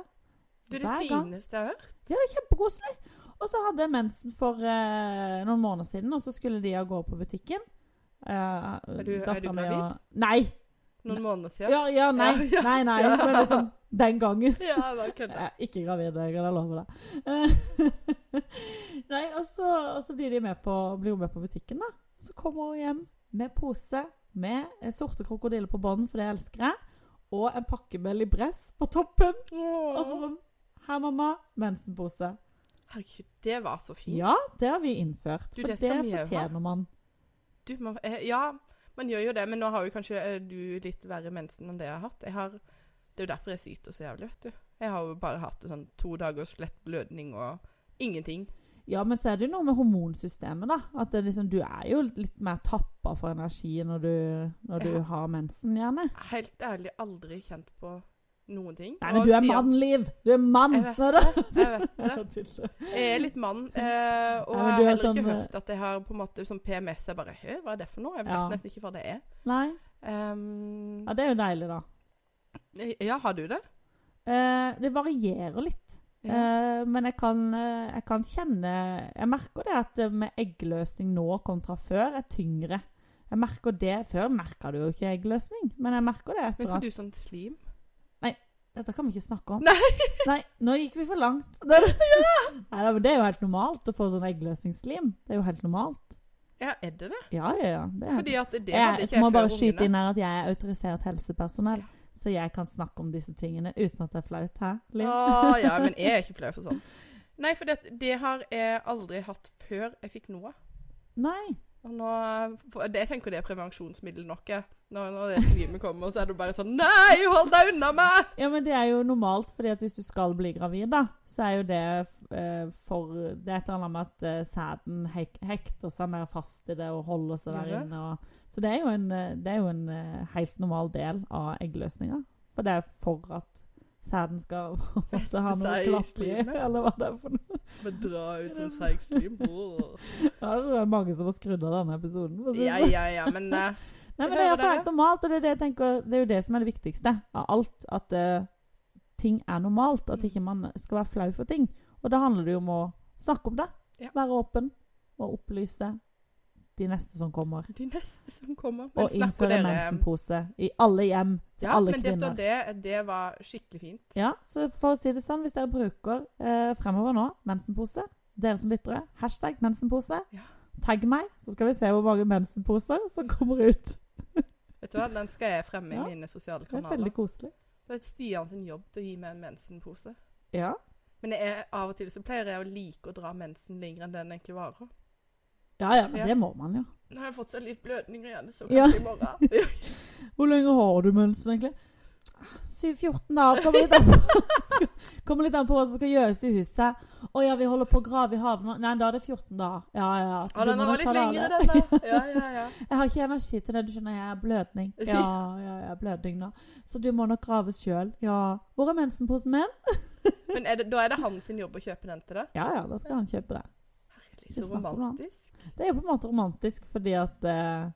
Det er det fineste jeg har hørt. Ja, det er kjempekoselig. Og så hadde jeg mensen for uh, noen måneder siden, og så skulle de av gårde på butikken. Uh, Er du- er du gravid? Nei! Noen måneder siden. Ja, ja, nei. Ja. Nei, nei. Ja. Men liksom den gangen. Ja, da kødder Jeg ikke gravid, jeg kan love deg. Nei, og så, og så blir de med på, blir med på butikken, da. Så kommer hun hjem med pose med sorte krokodiller på bånden, for det elsker jeg, og en pakke med Libress på toppen. Og så sånn Her, mamma. Mensenpose. Herregud, det var så fint. Ja, det har vi innført. Du, for det det, fortjener man. Du, man, eh, ja, man gjør jo det, men nå har jo kanskje eh, du litt verre mensen enn det jeg har hatt. Jeg har, det er jo derfor jeg syter så jævlig, vet du. Jeg har jo bare hatt sånn to dagers lett blødning og ingenting. Ja, men så er det jo noe med hormonsystemet, da. At det liksom, du er jo litt mer tappa for energi når du, når du har mensen, gjerne. Helt ærlig aldri kjent på noen ting. Nei, men du er mann, Liv! Du er mann! Jeg vet det. Jeg vet det. Jeg er litt mann, eh, og Ja, jeg har heller heller ikke sånn, hørt at jeg har på en måte sånn PMS. Jeg bare Hø, hva er det for noe? Jeg vet Ja. nesten ikke hva det er. Nei. Um, Ja, det er jo deilig, da. ja, har du det? Eh, det varierer litt. Eh, men jeg kan, eh, jeg kan kjenne Jeg merker det at eh, med eggløsning nå kontra før er tyngre. Jeg merker det Før merka du jo ikke eggløsning, men jeg merker det Men etter får at du sånn slim? Dette kan vi ikke snakke om. Nei. Nei, nå gikk vi for langt. Nei, da, men det er jo helt normalt å få sånn eggløsningsslim. Det er jo helt normalt. Ja, er det det? Ja, ja, ja. Det er Fordi at det hadde jeg ikke jeg må bare skyte inn her at jeg er autorisert helsepersonell, Ja. så jeg kan snakke om disse tingene uten at det er flaut. Hæ? Å, ja, men jeg er ikke flau for sånn. Nei, for det, det har jeg aldri hatt før jeg fikk noe. Nei. Og nå, det, jeg tenker det er prevensjonsmiddel nok. Når, når det slimet kommer, så er det bare sånn Nei, hold deg unna meg! Ja, men det er jo normalt, fordi at hvis du skal bli gravid, da, så er jo det uh, for Det er et eller annet med at uh, sæden hek hekter seg mer fast i det og holder seg der inne. Og, så det er jo en, eh, det er jo en uh, helt normal del av eggløsninga. For det er for at sæden skal måtte ha noe seg i eller hva det er for noe. Men dra ut sånn seig slim. Ja, det er mange som har skrudd av denne episoden. Ja, sånn. ja, ja, men eh, Nei, men det er hører helt normalt, og det er, det, tenker, det er jo det som er det viktigste av alt. At uh, ting er normalt, at Mm. ikke man skal være flau for ting. Og da handler det jo om å snakke om det. Ja. Være åpen og opplyse de neste som kommer. de neste som kommer Men Og innføre dere- mensenpose i alle hjem til Ja, alle men dette, kvinner. det, det var skikkelig fint. Ja, så for å si det sånn, hvis dere bruker eh, fremover nå mensenpose, dere som lyttere, hashtag mensenpose, Ja. tagg meg, så skal vi se hvor mange mensenposer som kommer ut. Vet du hva, Den skal jeg fremme Ja, i mine sosiale kanaler. Det er veldig koselig. Det er Stian sin jobb å gi meg en mensenpose. Ja. Men jeg, av og til så pleier jeg å like å dra mensen lenger enn den egentlig varer. Ja, ja, men Ja. det må man jo. Nå har jeg fått så litt blødninger igjen, så Ja. kanskje i morgen. Hvor lenge har du mensen, egentlig? 7-14 dager. Kommer litt, an på, kommer litt an på hva som skal gjøres i huset. Å ja, vi holder på å grave i havna. Nei, da er det 14 dager. Ja, ja. Så Ja, den var litt lengre, den da. Ja, ja, ja. Jeg har ikke energi til det. Du skjønner, jeg har blødning. Ja, ja, jeg er blødning nå. Så du må nok grave sjøl. Ja. Hvor er mensenposen min? Men er det, da er det hans sin jobb å kjøpe den til deg? Ja, ja, da skal han kjøpe det. Herlig, så romantisk. Det er jo på en måte romantisk fordi at eh,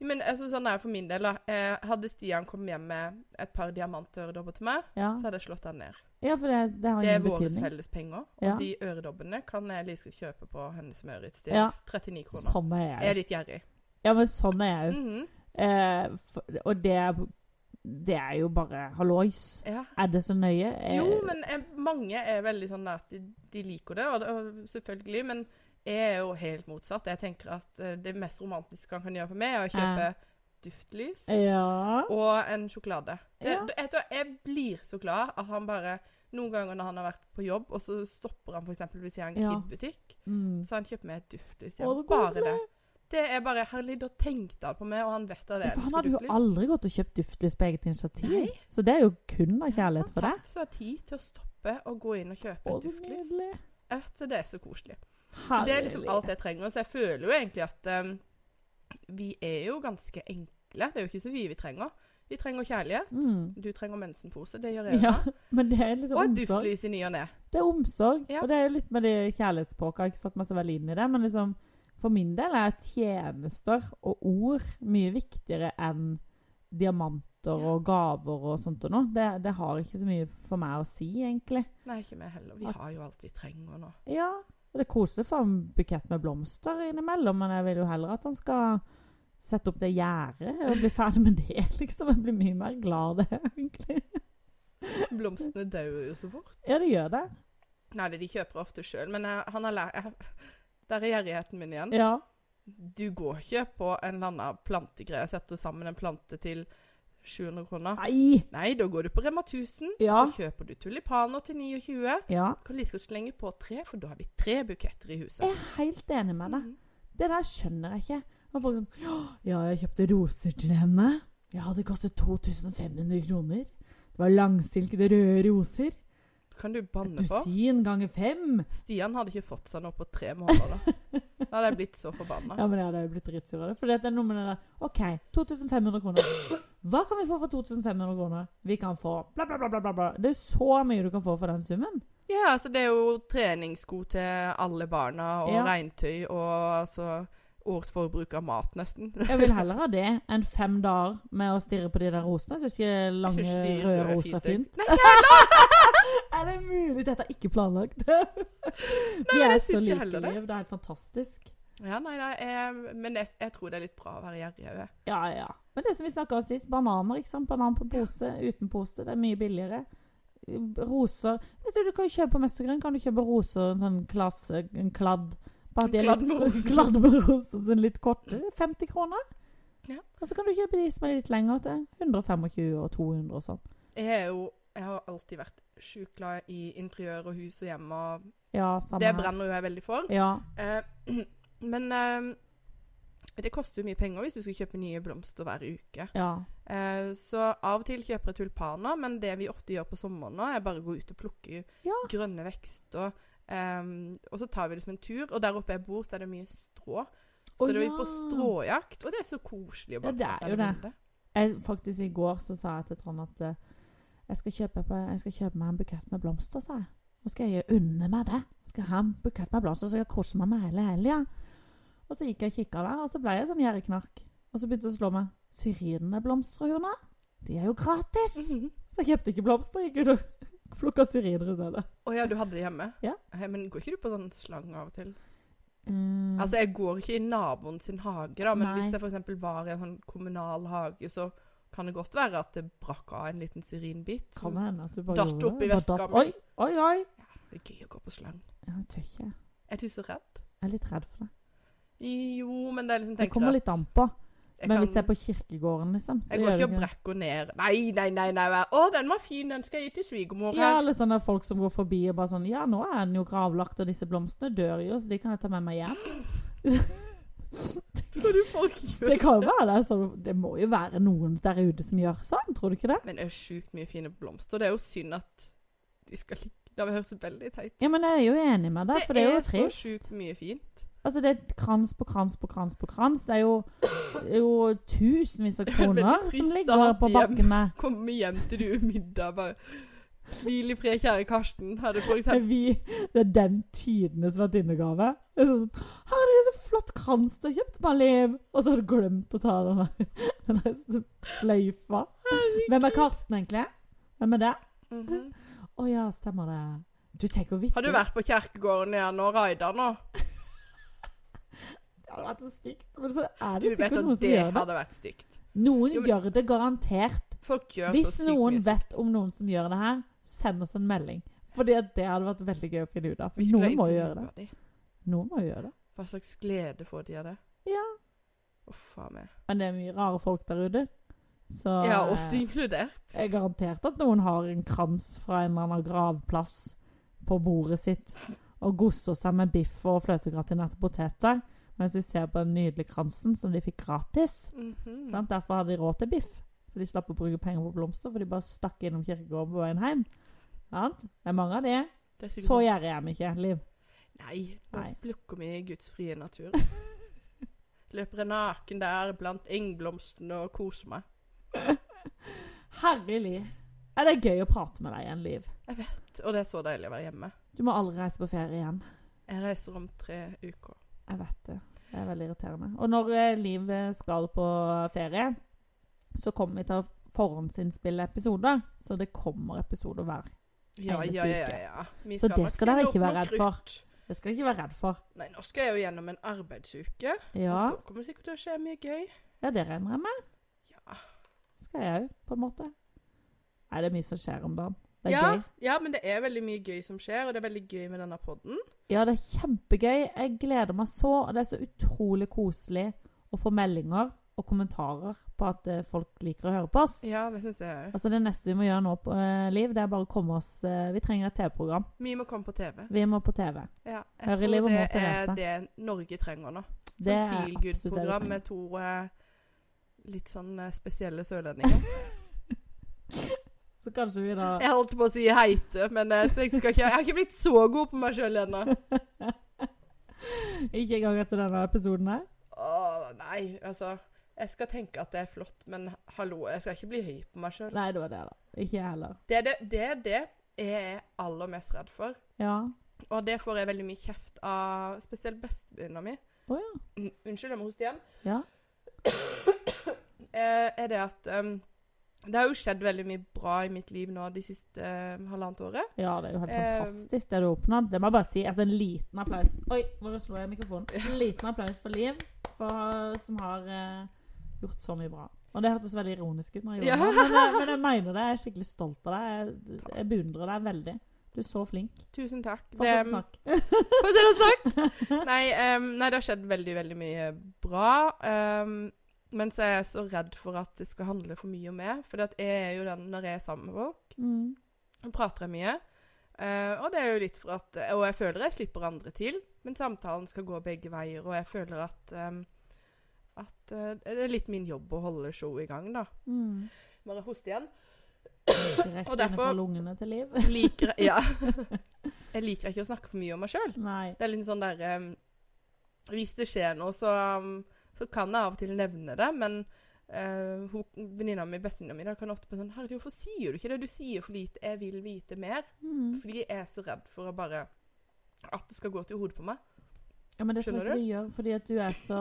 Men altså, sånn er det for min del. da. Eh, hadde Stian kommet hjem med et par diamantøredobber til meg, Ja, så hadde jeg slått den ned. ja for det, det har Det er våre felles penger. Og Ja. de øredobbene kan jeg like kjøpe på Hennes Møritz. Ja. 39 kroner. Sånn er Jeg Jeg er litt gjerrig. Ja, men sånn er jeg jo. -hmm. Eh, og det, er- det er jo bare hallois. Ja. Er det så nøye? Jeg... Jo, men jeg, mange er veldig sånn at de, de liker det, og, og selvfølgelig. Men jeg er jo helt motsatt. Jeg tenker at eh, det mest romantiske han kan gjøre for meg, er å kjøpe duftlys Ja. og en sjokolade. Det, Ja. det- vet jeg blir så glad at han bare Noen ganger når han har vært på jobb, og så stopper han f.eks. hvis jeg er en Ja. Kid-butikk, Mm. så har han kjøpt meg et duftlys. Ja. Bare det. Det er bare herlig. Da tenkte han på meg, og han vet at det er duftlys. han hadde jo aldri gått og kjøpt duftlys på eget initiativ. Nei. Så det er jo kun av kjærlighet for deg. Han har tatt seg tid til å stoppe og gå inn og kjøpe Å, et duftlys. Det er så koselig. Så det er liksom alt jeg trenger. Så jeg føler jo egentlig at um, vi er jo ganske enkle. Det er jo ikke så mye vi trenger. Vi trenger kjærlighet. Mm. Du trenger mensenpose. Det gjør jeg. Ja, men det er liksom Og et duftlys i ny og ne. Det er omsorg. Ja. Og det er jo litt med det kjærlighetsspråket. Jeg har ikke satt meg så veldig inn i det, men liksom for min del er tjenester og ord mye viktigere enn diamanter Ja. og gaver og sånt og noe. Det, det har ikke så mye for meg å si, egentlig. Nei, ikke vi heller. Vi har jo alt vi trenger nå. Ja, og det er koselig å få en bukett med blomster innimellom, men jeg vil jo heller at han skal sette opp det gjerdet og bli ferdig med det, liksom. Jeg blir mye mer glad av det, egentlig. Blomstene dauer jo så fort. Ja, det gjør det. Nei, de kjøper ofte sjøl. Men jeg, han har lært Der er gjerrigheten min igjen. Ja. Du går ikke på en eller annen plantegreie og setter sammen en plante til 700 kroner. Nei! Nei, da går du på Rema 1000, Ja. så kjøper du tulipaner til 29. Ja. Kan like godt slenge på tre, for da har vi tre buketter i huset. Jeg er helt enig med deg. Mm. Det der skjønner jeg ikke. Og folk sånn «Ja, jeg kjøpte roser til henne. Ja, det kostet 2500 kroner. Det var langsilkede røde roser. Kan du banne på? dusin ganger fem. Stian hadde ikke fått seg noe på tre måneder. Da Da hadde jeg blitt så forbanna. Ja, men jeg hadde blitt dritsur av det. For det er noe med det der OK, 2500 kroner. Hva kan vi få for 2500 kroner? Vi kan få bla, bla, bla, bla, bla. Det er så mye du kan få for den summen. Ja, altså det er jo treningssko til alle barna, og Ja. regntøy, og altså årsforbruk av mat, nesten. Jeg vil heller ha det enn fem dager med å stirre på de der rosene. Jeg syns ikke lange, synes de røde røde roser er fint. Nei! Er det mulig? Dette er ikke planlagt. Vi er så like heller det. liv. Det er helt fantastisk. Ja, nei, nei, jeg, men jeg, jeg tror det er litt bra å være gjerrig òg. Ja, ja. Men det som vi snakka om sist, bananer. ikke sant? Banan på pose, uten pose. Det er mye billigere. Roser Vet du, du kan jo kjøpe på Mestergrønn kan du kjøpe roser, en sånn klasse, en kladd. Bare at de er litt- med roser. kladd med roser som er litt korte. Det er 50 kroner. Ja. Og så kan du kjøpe de som er litt lengre, til 125 og 200 og sånn. Jeg er jo Jeg har alltid vært sjukt glad i interiør og hus og hjem, og Ja, det brenner jo jeg veldig for. Ja. Eh, men eh, det koster jo mye penger hvis du skal kjøpe nye blomster hver uke. ja. Eh, så av og til kjøper jeg tulpaner, men det vi ofte gjør på sommeren nå, er bare å gå ut og plukke grønne vekster. Eh, og så tar vi liksom en tur, og der oppe jeg bor, så er det mye strå. Så da er vi på stråjakt, og det er så koselig. å bare Ja, det er jo det. Jeg, faktisk I går så sa jeg til Trond at uh, jeg, skal kjøpe jeg skal kjøpe meg en bukett med blomster. sa jeg. Nå skal jeg unne meg det. Skal ha en bukett med blomster, så jeg kose meg med hele helga. Og så gikk jeg og kikka der, og så ble jeg sånn gjerdeknark. Og så begynte det å slå meg. Syrineblomster, Jona? De er jo gratis! Mhm. Så jeg kjøpte ikke blomster. Gikk ut og plukka syriner i stedet. Å ja, du hadde det hjemme? Ja. Hei, men går ikke du på sånn slang av og til? Mm, Altså, jeg går ikke i naboen sin hage, da, men Nei. hvis jeg f.eks. var i en sånn kommunal hage, så kan det godt være at det brakk av en liten syrinbit. kan hende at du bare datt gjorde opp i det. Bare datt- Oi, oi, oi! Det er gøy å gå på slang. Ja, Jeg tør ikke. Er du så redd? Jeg er litt redd for det. Jo, men det er liksom Det kommer litt an på. Men kan- hvis jeg er på kirkegården, liksom så Jeg går det ikke og brekker ned. Nei, nei, nei. nei. Å, den var fin, den skal jeg gi til svigermor Ja, eller sånne folk som går forbi og bare sånn Ja, nå er den jo gravlagt, og disse blomstene dør jo, så de kan jeg ta med meg hjem. Det kan jo være det. Så det må jo være noen der ute som gjør sånn, tror du ikke det? Men det er jo sjukt mye fine blomster. Det er jo synd at de skal ligge Det har hørt veldig teit Ja, men jeg er jo enig med deg, for det er jo trist. Det er så sjukt mye fint. Altså, det er krans på krans på krans på krans. Det er jo, det er jo tusenvis av kroner som ligger på bakken bakkene. Komme hjem til du middag bare Hvil i fred, kjære Karsten. Hadde for eksempel Vi, det er den tidenes vertinnegave. Det er det Herregud, så flott krans du har kjøpt, Maliv! Og så har du glemt å ta den der, sløyfa. Hvem er Karsten, egentlig? Hvem er det? Mhm. Å ja, stemmer det. Du tenker vittig. Har du vært på kjerkegården igjen og raida nå? Det hadde vært så stygt. Men så er Du det vet sikkert noen som det gjør det. hadde vært stygt. Noen Jo, men- gjør det garantert. Gjør Hvis noen mye vet om noen som gjør det her, send oss en melding. Fordi det hadde vært veldig gøy å finne ut av. For noen må jo gjøre det. Noen må gjøre det. Hva slags glede får de av det? Ja. Uff a meg. Men det er mye rare folk der ute. Så Ja, eh, oss inkludert. Jeg er garantert at noen har en krans fra en eller annen gravplass på bordet sitt og gosser seg med biff og fløtegratinerte poteter, mens de ser på den nydelige kransen som de fikk gratis. Mhm. Sant? Derfor hadde de råd til biff. For de slapp å bruke penger på blomster, for de bare stakk innom kirkegården på veien hjem. Sant? Det er mange av de. Det Så gjerrig er vi ikke, Liv. Nei, nå plukker vi i Guds frie natur. Løper naken der blant engblomstene og koser meg. Herlig. Er det gøy å prate med deg igjen, Liv? Jeg vet, og det er så deilig å være hjemme. Du må aldri reise på ferie igjen. Jeg reiser om tre uker. Jeg vet det. Det er veldig irriterende. Og når eh, Liv eh, skal på ferie, så kommer vi til å forhåndsinnspille episoder. Så det kommer episoder hver. Ja, Eneste ja, ja, ja. uke. Så det skal dere ikke være redd for. Det skal dere ikke være redd for. Nei, nå skal jeg jo gjennom en arbeidsuke. Ja, Og da kommer det sikkert til å skje mye gøy. ja det regner jeg med. Ja, Skal jeg òg, på en måte. Nei, det er mye som skjer om dagen. Det er ja, gøy. ja, men det er veldig mye gøy som skjer, og det er veldig gøy med denne podden. Ja, det er kjempegøy. Jeg gleder meg så, og det er så utrolig koselig å få meldinger og kommentarer på at eh, folk liker å høre på oss. Ja, det synes jeg. Altså Det neste vi må gjøre nå, på uh, Liv, det er bare å komme oss uh, Vi trenger et TV-program. Vi må komme på TV. Vi må på TV. Ja, jeg Liv tror det er det Norge trenger nå. Det Sånn feel det vi good-program med to uh, litt sånn spesielle sørlendinger. Så kanskje vi da Jeg holdt på å si heite, men jeg, ikke, jeg har ikke blitt så god på meg sjøl ennå. Ikke engang etter denne episoden her? Åh, nei, altså Jeg skal tenke at det er flott, men hallo, jeg skal ikke bli høy på meg sjøl. Nei, det var det, da. Ikke jeg heller. Det er det, det det jeg er aller mest redd for. Ja. Og det får jeg veldig mye kjeft av spesielt bestevenninna mi. Oh, ja. Mm, Unnskyld, jeg må hoste igjen. Ja. Eh, er det at um, Det har jo skjedd veldig mye bra i mitt liv nå de siste uh, halvannet året. Ja, det er jo helt Eh, fantastisk det du har oppnådd. Det må jeg bare si. Altså, en liten applaus. Oi, hvor slo jeg mikrofonen. En liten applaus for Liv, for, som har uh, gjort så mye bra. Og det hørtes veldig ironisk ut, når jeg Ja. det, men, men jeg mener det. Jeg er skikkelig stolt av deg. Jeg, jeg beundrer deg veldig. Du er så flink. Tusen takk. Fortsett å snakke. Fortsett å snakke! Nei, um, nei, det har skjedd veldig, veldig mye bra. Um, men så er jeg så redd for at det skal handle for mye om meg. For jeg er jo den når jeg er sammen med folk, Mm. prater jeg mye. Uh, og det er jo litt for at Og jeg føler jeg slipper andre til, men samtalen skal gå begge veier. Og jeg føler at um, at uh, det er litt min jobb å holde showet i gang, da. Mm. Bare hoste igjen. Direkte Og derfor- lungene til Liv. Liker Ja. Jeg liker ikke å snakke for mye om meg sjøl. Det er litt sånn der um, Hvis det skjer noe, så, um, så kan jeg av og til nevne det, men uh, venninna mi, bestevenninna mi, kan ofte bli sånn Herregud, hvorfor sier du ikke det? Du sier for lite. Jeg vil vite mer. Mm. Fordi jeg er så redd for å bare At det skal gå til hodet på meg. Ja, men det tror jeg ikke du? det gjør, fordi at du er så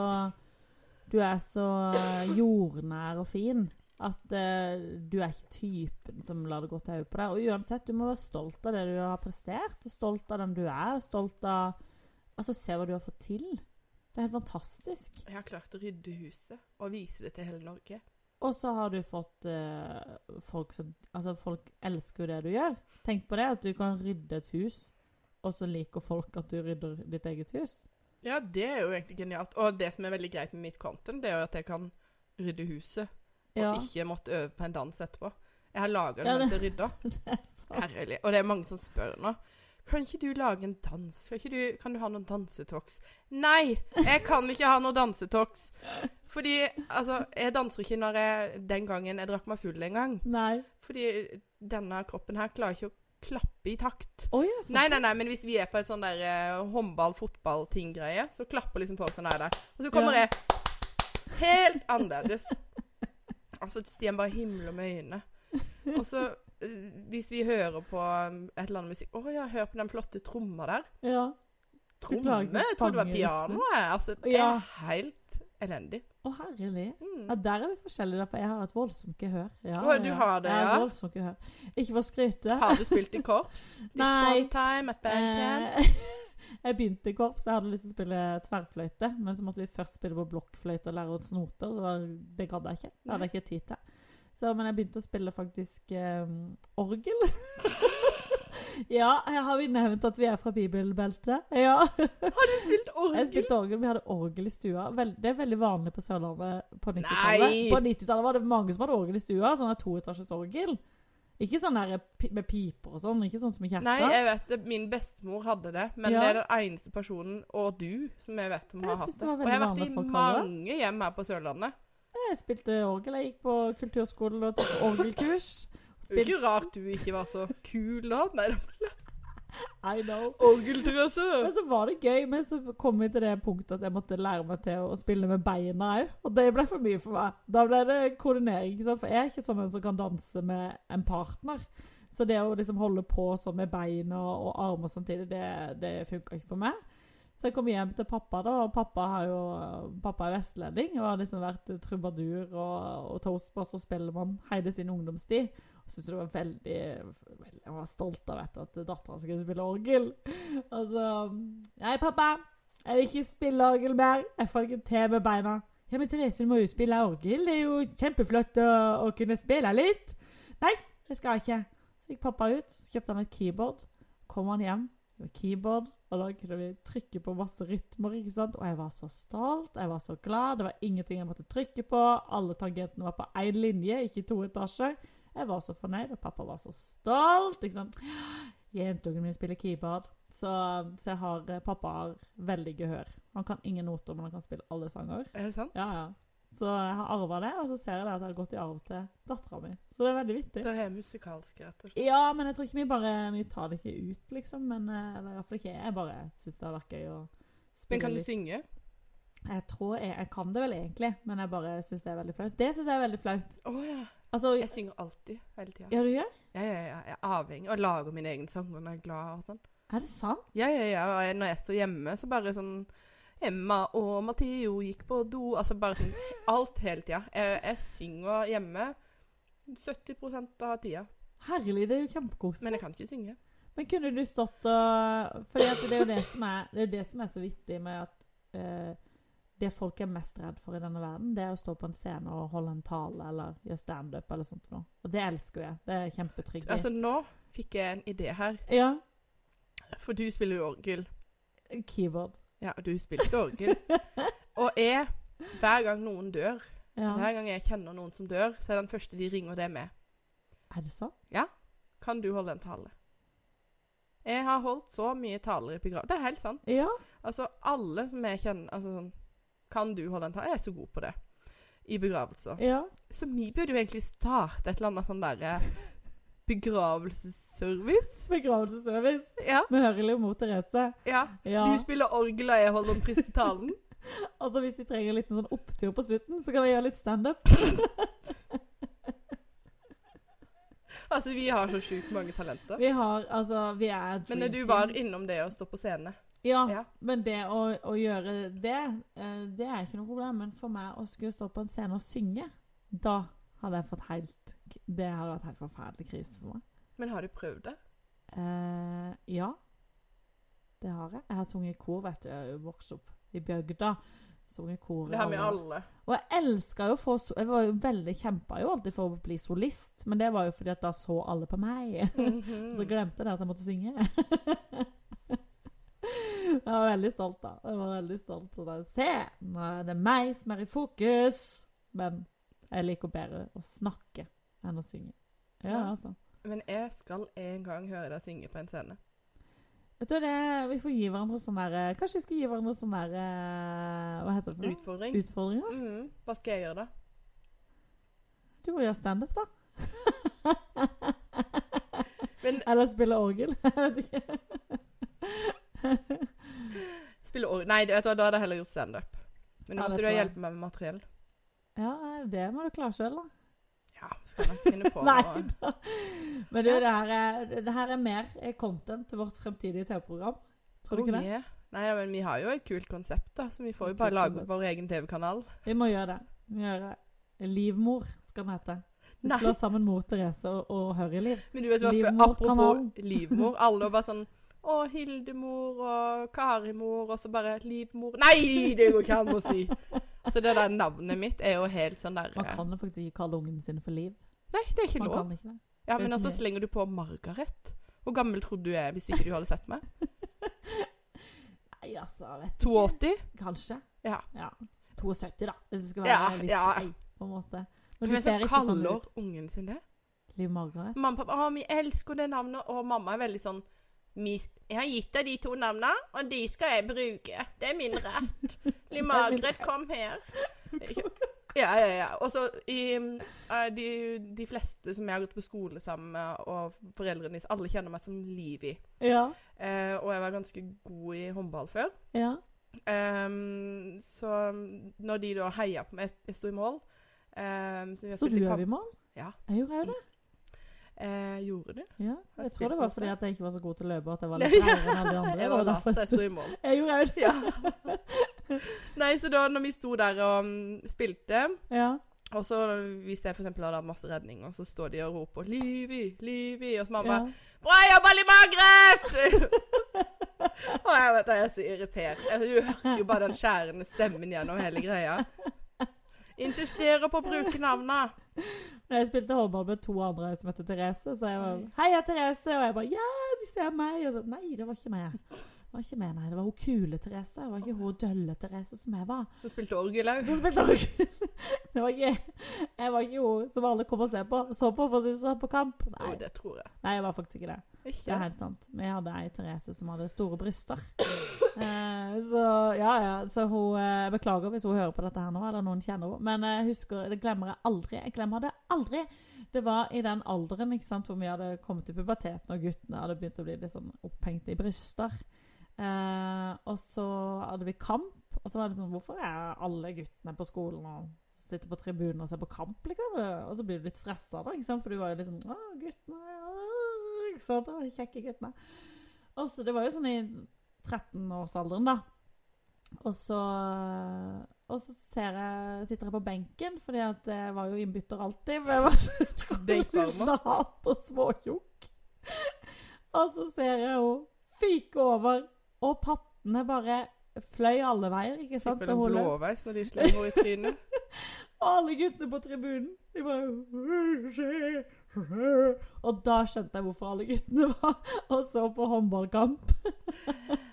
Du er så eh, jordnær og fin at uh, du er ikke typen som lar det gå til hodet på deg. Og uansett, du må være stolt av det du har prestert, og stolt av den du er, og stolt av Altså, se hva du har fått til. Det er helt fantastisk. Jeg har klart å rydde huset og vise det til hele Norge. Og så har du fått eh, folk som Altså, folk elsker jo det du gjør. Tenk på det, at du kan rydde et hus, og så liker folk at du rydder ditt eget hus. Ja, det er jo egentlig genialt. Og det som er veldig greit med mitt content, det er jo at jeg kan rydde huset, og Ja, ikke måtte øve på en dans etterpå. Jeg har laga det Ja, mens jeg rydder. er. Herlig. Og det er mange som spør nå. Kan ikke du lage en dans? Kan, ikke du, kan du ha noen dansetoks? Nei! Jeg kan ikke ha noen dansetoks. Fordi altså, jeg danser ikke når jeg den gangen jeg drakk meg full en gang. Nei. Fordi denne kroppen her klarer ikke å klappe i takt. Oi, altså. Nei, nei, nei, men hvis vi er på et sånn der uh, håndball-fotball-ting-greie, så klapper liksom folk sånn her der. Og så kommer Ja. jeg helt annerledes. Altså, Stian bare himler med øynene. Og så, eh, hvis vi hører på um, et eller annet musikk Å ja, hør på den flotte tromma der. Ja. Tromme? Jeg trodde det var pianoet. piano. Altså, det Ja. er helt elendig. Å, herlig. Mm. Ja, der er vi forskjellige, for jeg har et voldsomt gehør. Ja, oh, du har det, ja? voldsomt gehør. Ikke for å skryte. Har du spilt i korps? Nei. time at? Eh, jeg begynte i korps, jeg hadde lyst til å spille tverrfløyte, men så måtte vi først spille på blokkfløyte og lære oss noter. Det, det gadd jeg ikke. Det hadde jeg ikke tid til. Så, men jeg begynte å spille faktisk eh, orgel. Ja, har vi nevnt at vi er fra bibelbeltet. Ja. Har du spilt orgel? Jeg spilte orgel. Vi hadde orgel i stua. Vel, det er veldig vanlig på Sørlandet på 90-tallet. På 90-tallet var det mange som hadde orgel i stua. Sånn toetasjes orgel. Ikke sånn der med piper og sånn. Ikke sånn som i kirka. Nei, jeg vet det. Min bestemor hadde det. Men Ja. det er den eneste personen, og du, som jeg vet om har hatt det det. Og jeg har vært i mange hjem her på Sørlandet. Jeg spilte orgel. Jeg gikk på kulturskolen og tok orgelkurs. Det er ikke rart du ikke var så kul da. I know. Orgeltørse! Men så var det gøy, men så kom vi til det punktet at jeg måtte lære meg til å spille med beina òg. Og det ble for mye for meg. Da ble det koordinering. For jeg er ikke sånn en som kan danse med en partner. Så det å liksom holde på sånn med beina og armer samtidig, det, det funka ikke for meg. Så jeg kom hjem til pappa, da, og pappa, jo, pappa er vestlending og har liksom vært trubadur og, og toastboss og spellemann hele sin ungdomstid. Og syntes det var veldig, veldig Jeg var stolt av vet at dattera skulle spille orgel. Og så Nei, pappa, jeg vil ikke spille orgel mer. Jeg får ikke til med beina. Ja, men Therese, du må jo spille orgel. Det er jo kjempeflott å, å kunne spille litt. Nei, det skal jeg ikke. Så gikk pappa ut, så kjøpte han et keyboard. Kom han hjem med keyboard, og da kunne vi trykke på masse rytmer. ikke sant? Og jeg var så stolt, jeg var så glad. Det var ingenting jeg måtte trykke på. Alle tangentene var på én linje, ikke i to etasjer. Jeg var så fornøyd, og pappa var så stolt. ikke sant? Jentungen min spiller keyboard. Så, så har, eh, pappa har veldig gehør. Han kan ingen noter, men han kan spille alle sanger. Er det sant? Ja, ja. Så jeg har arva det, og så ser jeg det at jeg har gått i arv til dattera mi. Så det er veldig vittig. Det er musikalske, rett og slett. Ja, men jeg tror ikke vi bare Vi tar det ikke ut, liksom. Men eh, eller fall ikke jeg. bare syns det har vært gøy å spille Men kan du litt. synge? Jeg tror jeg, jeg kan det vel egentlig, men jeg bare syns det er veldig flaut. Det syns jeg er veldig flaut. Å ja. Altså Jeg synger alltid. Hele tida. Ja, du gjør? Ja, ja, ja. Jeg er avhengig og lager mine egne sanger når jeg er glad og sånn. Er det sant? Ja, ja, ja. Når jeg står hjemme, så bare sånn Emma og Matheo gikk på do Altså bare sånn Alt hele tida. Jeg, jeg synger hjemme 70% av tida. Herlig, det er jo kjempekoselig. Men jeg kan ikke synge. Men kunne du stått og For det er jo det som er, det er, det som er så vittig med at uh, det folk er mest redd for i denne verden, det er å stå på en scene og holde en tale eller gjøre standup eller sånt noe. Og det elsker jeg. Det er kjempetrygt. Altså, nå fikk jeg en idé her. Ja. For du spiller jo orgel. Keyboard. Ja, og du spilte orgel. Og jeg, hver gang noen dør, Ja. hver gang jeg kjenner noen som dør, så er den første de ringer, det med. Er det sant? Ja. Kan du holde en tale? Jeg har holdt så mye taler i begravelse. Det er helt sant. Ja. Altså, alle som jeg kjenner altså, sånn, Kan du holde en tale? Jeg er så god på det. I begravelser. Ja. Så vi burde jo egentlig starte et eller annet sånn derre begravelsesservice. Begravelsesservice. Ja. Hører litt mot Therese. ja. Ja. Du spiller orgel, og jeg holder den triste talen. Altså Hvis de trenger litt sånn opptur på slutten, så kan jeg gjøre litt standup. Altså, vi har så sjukt mange talenter. Vi har altså Vi er Men du var innom det å stå på scene Ja, Ja. men det å, å gjøre det, eh, det er ikke noe problem. Men for meg å skulle stå på en scene og synge, da hadde jeg fått helt Det hadde vært helt forferdelig krise for meg. Men har du prøvd det? Eh, ja. Det har jeg. Jeg har sunget i kor, vet du. Jeg har vokst opp i bygda. Sunget i kor Det har vi alle Og jeg elska jo å få Jeg var jo veldig kjempa jo alltid for å bli solist, men det var jo fordi at da så alle på meg. Mhm. Så glemte jeg at jeg måtte synge. jeg var veldig stolt, da. Jeg var veldig stolt. Så da, Se, nå er det meg som er i fokus! Men jeg liker bedre å snakke enn å synge. Ja, Ja. altså. Men jeg skal en gang høre deg synge på en scene. Vet du, det, Vi får gi hverandre sånn der Kanskje vi skal gi hverandre sånn der eh, Hva heter det? for noe? Utfordring. Utfordringer? Mhm. Hva skal jeg gjøre, da? Du må gjøre standup, da. Men Eller spille orgel. Jeg vet ikke. spille orgel Nei, vet du da hadde jeg heller gjort standup. Men nå Ja, måtte du hjelpe meg med materiell. Ja, det må du klare sjøl, da. Ja, skal nok finne på noe. Men du, det her er, det her er mer eh, content til vårt fremtidige TV-program. Tror du Oh, ikke det? yeah. Nei, ja, men vi har jo et kult konsept, da, så vi får jo bare lage vår egen TV-kanal. Vi må gjøre det. Vi må gjøre det. Livmor skal den hete. Vi Nei. slår sammen Mor Therese og, og Hørreliv. Men du vet hva, apropos livmor, alle var bare sånn å, Hildemor og Karimor, og så bare Livmor Nei, det går ikke an å si! Så det der navnet mitt er jo helt sånn der Man kan jo faktisk ikke kalle ungen sin for Liv. Nei, det er ikke Man lov. ikke. Ja, Men altså slenger du på Margaret. Hvor gammel trodde du er hvis ikke du hadde sett meg? Nei, altså, vet du 82? Kanskje. Ja. 72, da. Hvis det skal være Ja, litt ja. Ei, på en måte. Men ser ikke sånn kaller ut. ungen sin det? Liv Margaret. Mamma og pappa, å, vi elsker det navnet, og mamma er veldig sånn «Vi- Jeg har gitt deg de to navnene, og de skal jeg bruke. Det er min rett. Liv Margaret, kom her. Ja, ja, ja. Og så de, de fleste som jeg har gått på skole sammen med, og foreldrene deres, alle kjenner meg som Livi. Ja. Eh, og jeg var ganske god i håndball før. ja. Um, så når de da heia på meg Jeg sto i mål. Um, så Så du er i mål? Ja. Jeg gjorde jo det. Eh, gjorde du? Ja. jeg Jeg tror det var fordi at jeg ikke var så god til å løpe, at jeg var litt ja. enn alle de andre. Jeg var lat, jeg sto i mål. Jeg gjorde jo det. Nei, så da når vi sto der og um, spilte, Ja. og så hvis jeg for eksempel hadde masse redning, og så står de og roper 'Livi, Livi', og så mamma ja. 'Bra jobba, Liv Margret!' og jeg vet, jeg er så irritert. Jeg hørte jo bare den skjærende stemmen gjennom hele greia. Insisterer på å bruke navnet. Når jeg spilte håndball med to andre som heter Therese, så jeg var 'Heia, Therese!' Og jeg bare 'Ja, de ser meg!' Og så Nei, det var ikke meg. Det var ikke meg, nei. Det var hun kule Therese. Det var ikke hun dølle Therese som jeg var. Som spilte orgel òg. Hun spilte orgel. Det var ikke Jeg var ikke hun som alle kom og så på. Så på for å si det sånn på kamp. Å, Oh, det tror jeg. nei, jeg var faktisk ikke det. Det er helt sant. Vi hadde ei Therese som hadde store bryster. Eh, så ja, ja. Så hun eh, Beklager hvis hun hører på dette her nå, eller noen kjenner henne. Men jeg husker, det glemmer jeg aldri. Jeg glemmer det aldri. Det var i den alderen ikke sant, hvor vi hadde kommet til puberteten, og guttene hadde begynt å bli litt sånn opphengt i bryster. Eh, og så hadde vi kamp, og så var det sånn Hvorfor er alle guttene på skolen og sitter på tribunen og ser på kamp, liksom? Og så blir du litt stressa, da, ikke sant? for du var jo liksom Å, guttene å, Ikke sant? Å, kjekke guttene. Og så Det var jo sånn i 13-årsalderen, da. Og så Og så ser jeg, sitter jeg på benken, fordi at jeg var jo innbytter alltid. Men jeg var så utrolig lat og småtjukk. Og så ser jeg henne fyke over, og pattene bare fløy alle veier, ikke sant? Tipper Og en hun løp. blåveis når de slenger henne i trynet. Alle guttene på tribunen, de bare Og da skjønte jeg hvorfor alle guttene var og så på håndballkamp.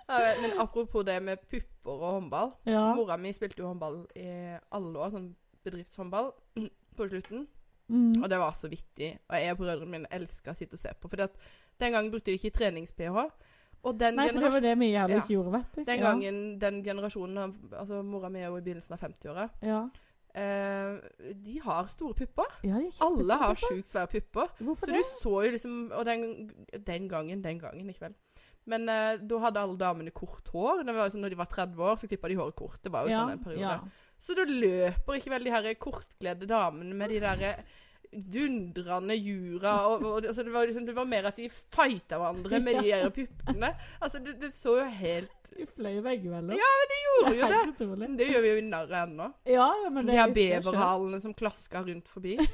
Ja, men apropos det med pupper og håndball. Ja. Mora mi spilte jo håndball i alle år, sånn bedriftshåndball, på slutten. Mm. Og det var så vittig. Og jeg og brødrene mine elska å sitte og se på. For den gangen brukte de ikke trenings-pH. Nei, for det var det vi heller Ja. gjorde, vet du. den gangen, den generasjonen Altså, mora mi er jo i begynnelsen av 50-åra. Ja. Eh, de har store pupper. ja de Alle har sjukt svære pupper. Hvorfor Så det? du så jo liksom Og den, den gangen, den gangen, ikke vel. Men uh, da hadde alle damene kort hår. Det var jo sånn Når de var 30 år, så klippa de håret kort. Det var jo ja, sånn en periode. ja. Så da løper ikke vel de her kortkledde damene med de der dundrende jura og, og, altså det, var liksom, det var mer at de fighta hverandre med de her puppene. Altså, det, det så jo helt De fløy veggimellom. Ja, Gjorde jo det! Utrolig. Det gjør vi jo i narr ennå. Ja, ja, men De det her husker beverhalene som klasker rundt forbi.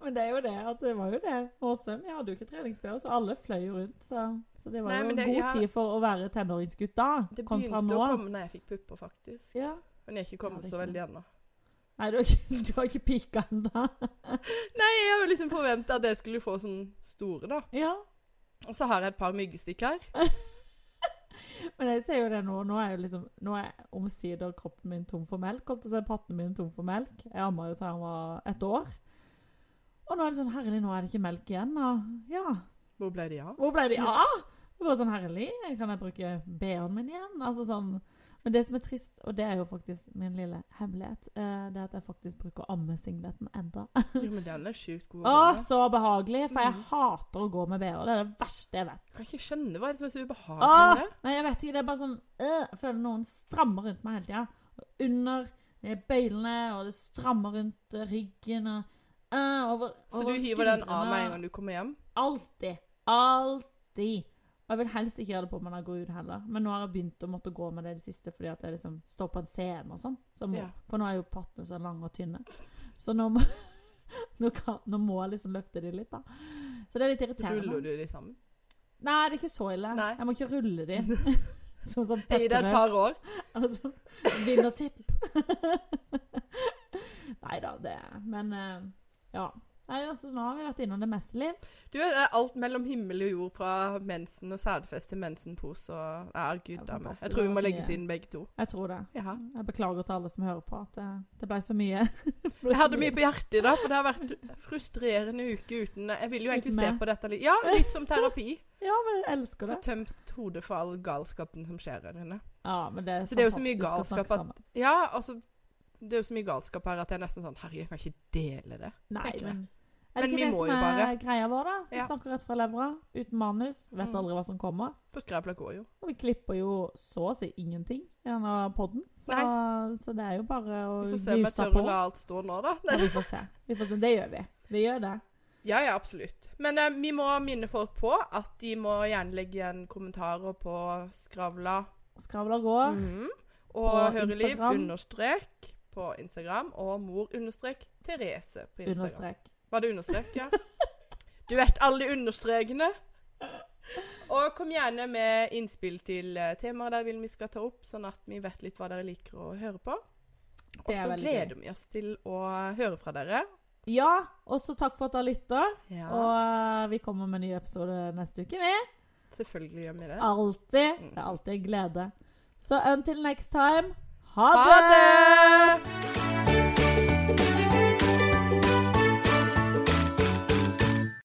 Men det er jo det at det var jo det. Åsem jeg hadde jo ikke treningsbh, så alle fløy jo rundt. Så, så det var Nei, jo det- god ja. tid for å være tenåringsgutt da, Det begynte å komme når jeg fikk pupper, faktisk. Ja. Men jeg er ikke kommet Ja, så veldig ennå. Nei, du har ikke, du har ikke pika ennå. Nei, jeg har jo liksom forventa at jeg skulle få sånn store, da. Ja. Og så har jeg et par myggstikk her. Men jeg ser jo det nå. Nå er jo liksom Nå er omsider kroppen min tom for melk. Holdt på å si pattene mine tom for melk. Jeg amma jo til han var ett år. Og nå er det sånn Herlig, nå er det ikke melk igjen. Og ja, Hvor ble de av? Hvor ble de av? Det var sånn herlig. Kan jeg bruke BH-en min igjen? Altså sånn. Men det som er trist, og det er jo faktisk min lille hemmelighet, eh, det er at jeg faktisk bruker ammesingleten enda. Jo, men den er sjukt god. å så behagelig! For jeg Mhm. hater å gå med BH. Det er det verste jeg vet. Jeg kan ikke skjønne hva er det som er så ubehagelig med det. nei, jeg vet ikke. Det er bare sånn øh, Jeg føler noen strammer rundt meg hele tida. Under bøylene, og det strammer rundt eh, ryggen og øh, over, Så du hiver den av meg med en gang du kommer hjem? Alltid. Alltid. Og jeg vil helst ikke gjøre det på meg når jeg går ut heller. Men nå har jeg begynt å måtte gå med det i det siste fordi at jeg liksom står på en scene og sånn. Så må, Ja. For nå er jo pattene så lange og tynne. Så nå må, nå, kan, nå må jeg liksom løfte de litt, da. Så det er litt irriterende. Ruller du de sammen? Nei, det er ikke så ille. Nei. Jeg må ikke rulle de. Sånn som Gi det et par år. Altså, vinnertipp. Nei da, det Men eh, ja. Nei, altså, nå har vi vært innom det meste, Liv. Du, det er alt mellom himmel og jord, fra mensen og sædfest til mensenpose og Ja, gud da meg. Jeg tror vi må legges inn begge to. Jeg tror det. Ja. Jeg beklager til alle som hører på at det, det ble så mye. Ble Jeg hadde mye på hjertet i dag, for det har vært frustrerende uke uten Jeg vil jo egentlig se på dette litt Ja, litt som terapi. Ja, men jeg elsker Få det. tømt hodet for all galskapen som skjer her inne. Ja, men det er Så det er jo så mye galskap at-. Ja, altså Det er jo så mye galskap her at jeg er nesten sånn Herregud, jeg kan ikke dele det. Nei, men er det Men ikke vi det som er bare. greia vår, da? Vi Ja. snakker rett fra levra, uten manus. Vet Mm. aldri hva som kommer. For skrapla går jo. Og vi klipper jo så å si ingenting i denne podden. Så, så det er jo bare å Vi får se om jeg tør å la alt stå nå, da. Ja, vi får se. Vi får se. Det gjør vi. Vi gjør det. Ja, ja, absolutt. Men eh, vi må minne folk på at de må gjerne legge igjen kommentarer på Skravla Skravla går. Mm -hmm. og Høreliv understrek på Instagram og mor understrek Therese på Instagram. Understrek. Var det understrek, ja? Du vet alle de understrekene. Og kom gjerne med innspill til eh, temaer dere vil vi skal ta opp, sånn at vi vet litt hva dere liker å høre på. Og så gleder vi oss til å høre fra dere. Ja, og så takk for at dere lytter. Ja, Og eh, vi kommer med en ny episode neste uke, vi. selvfølgelig gjør vi det. Alltid. Mm. Det er alltid en glede. Så until next time, ha, Ha det!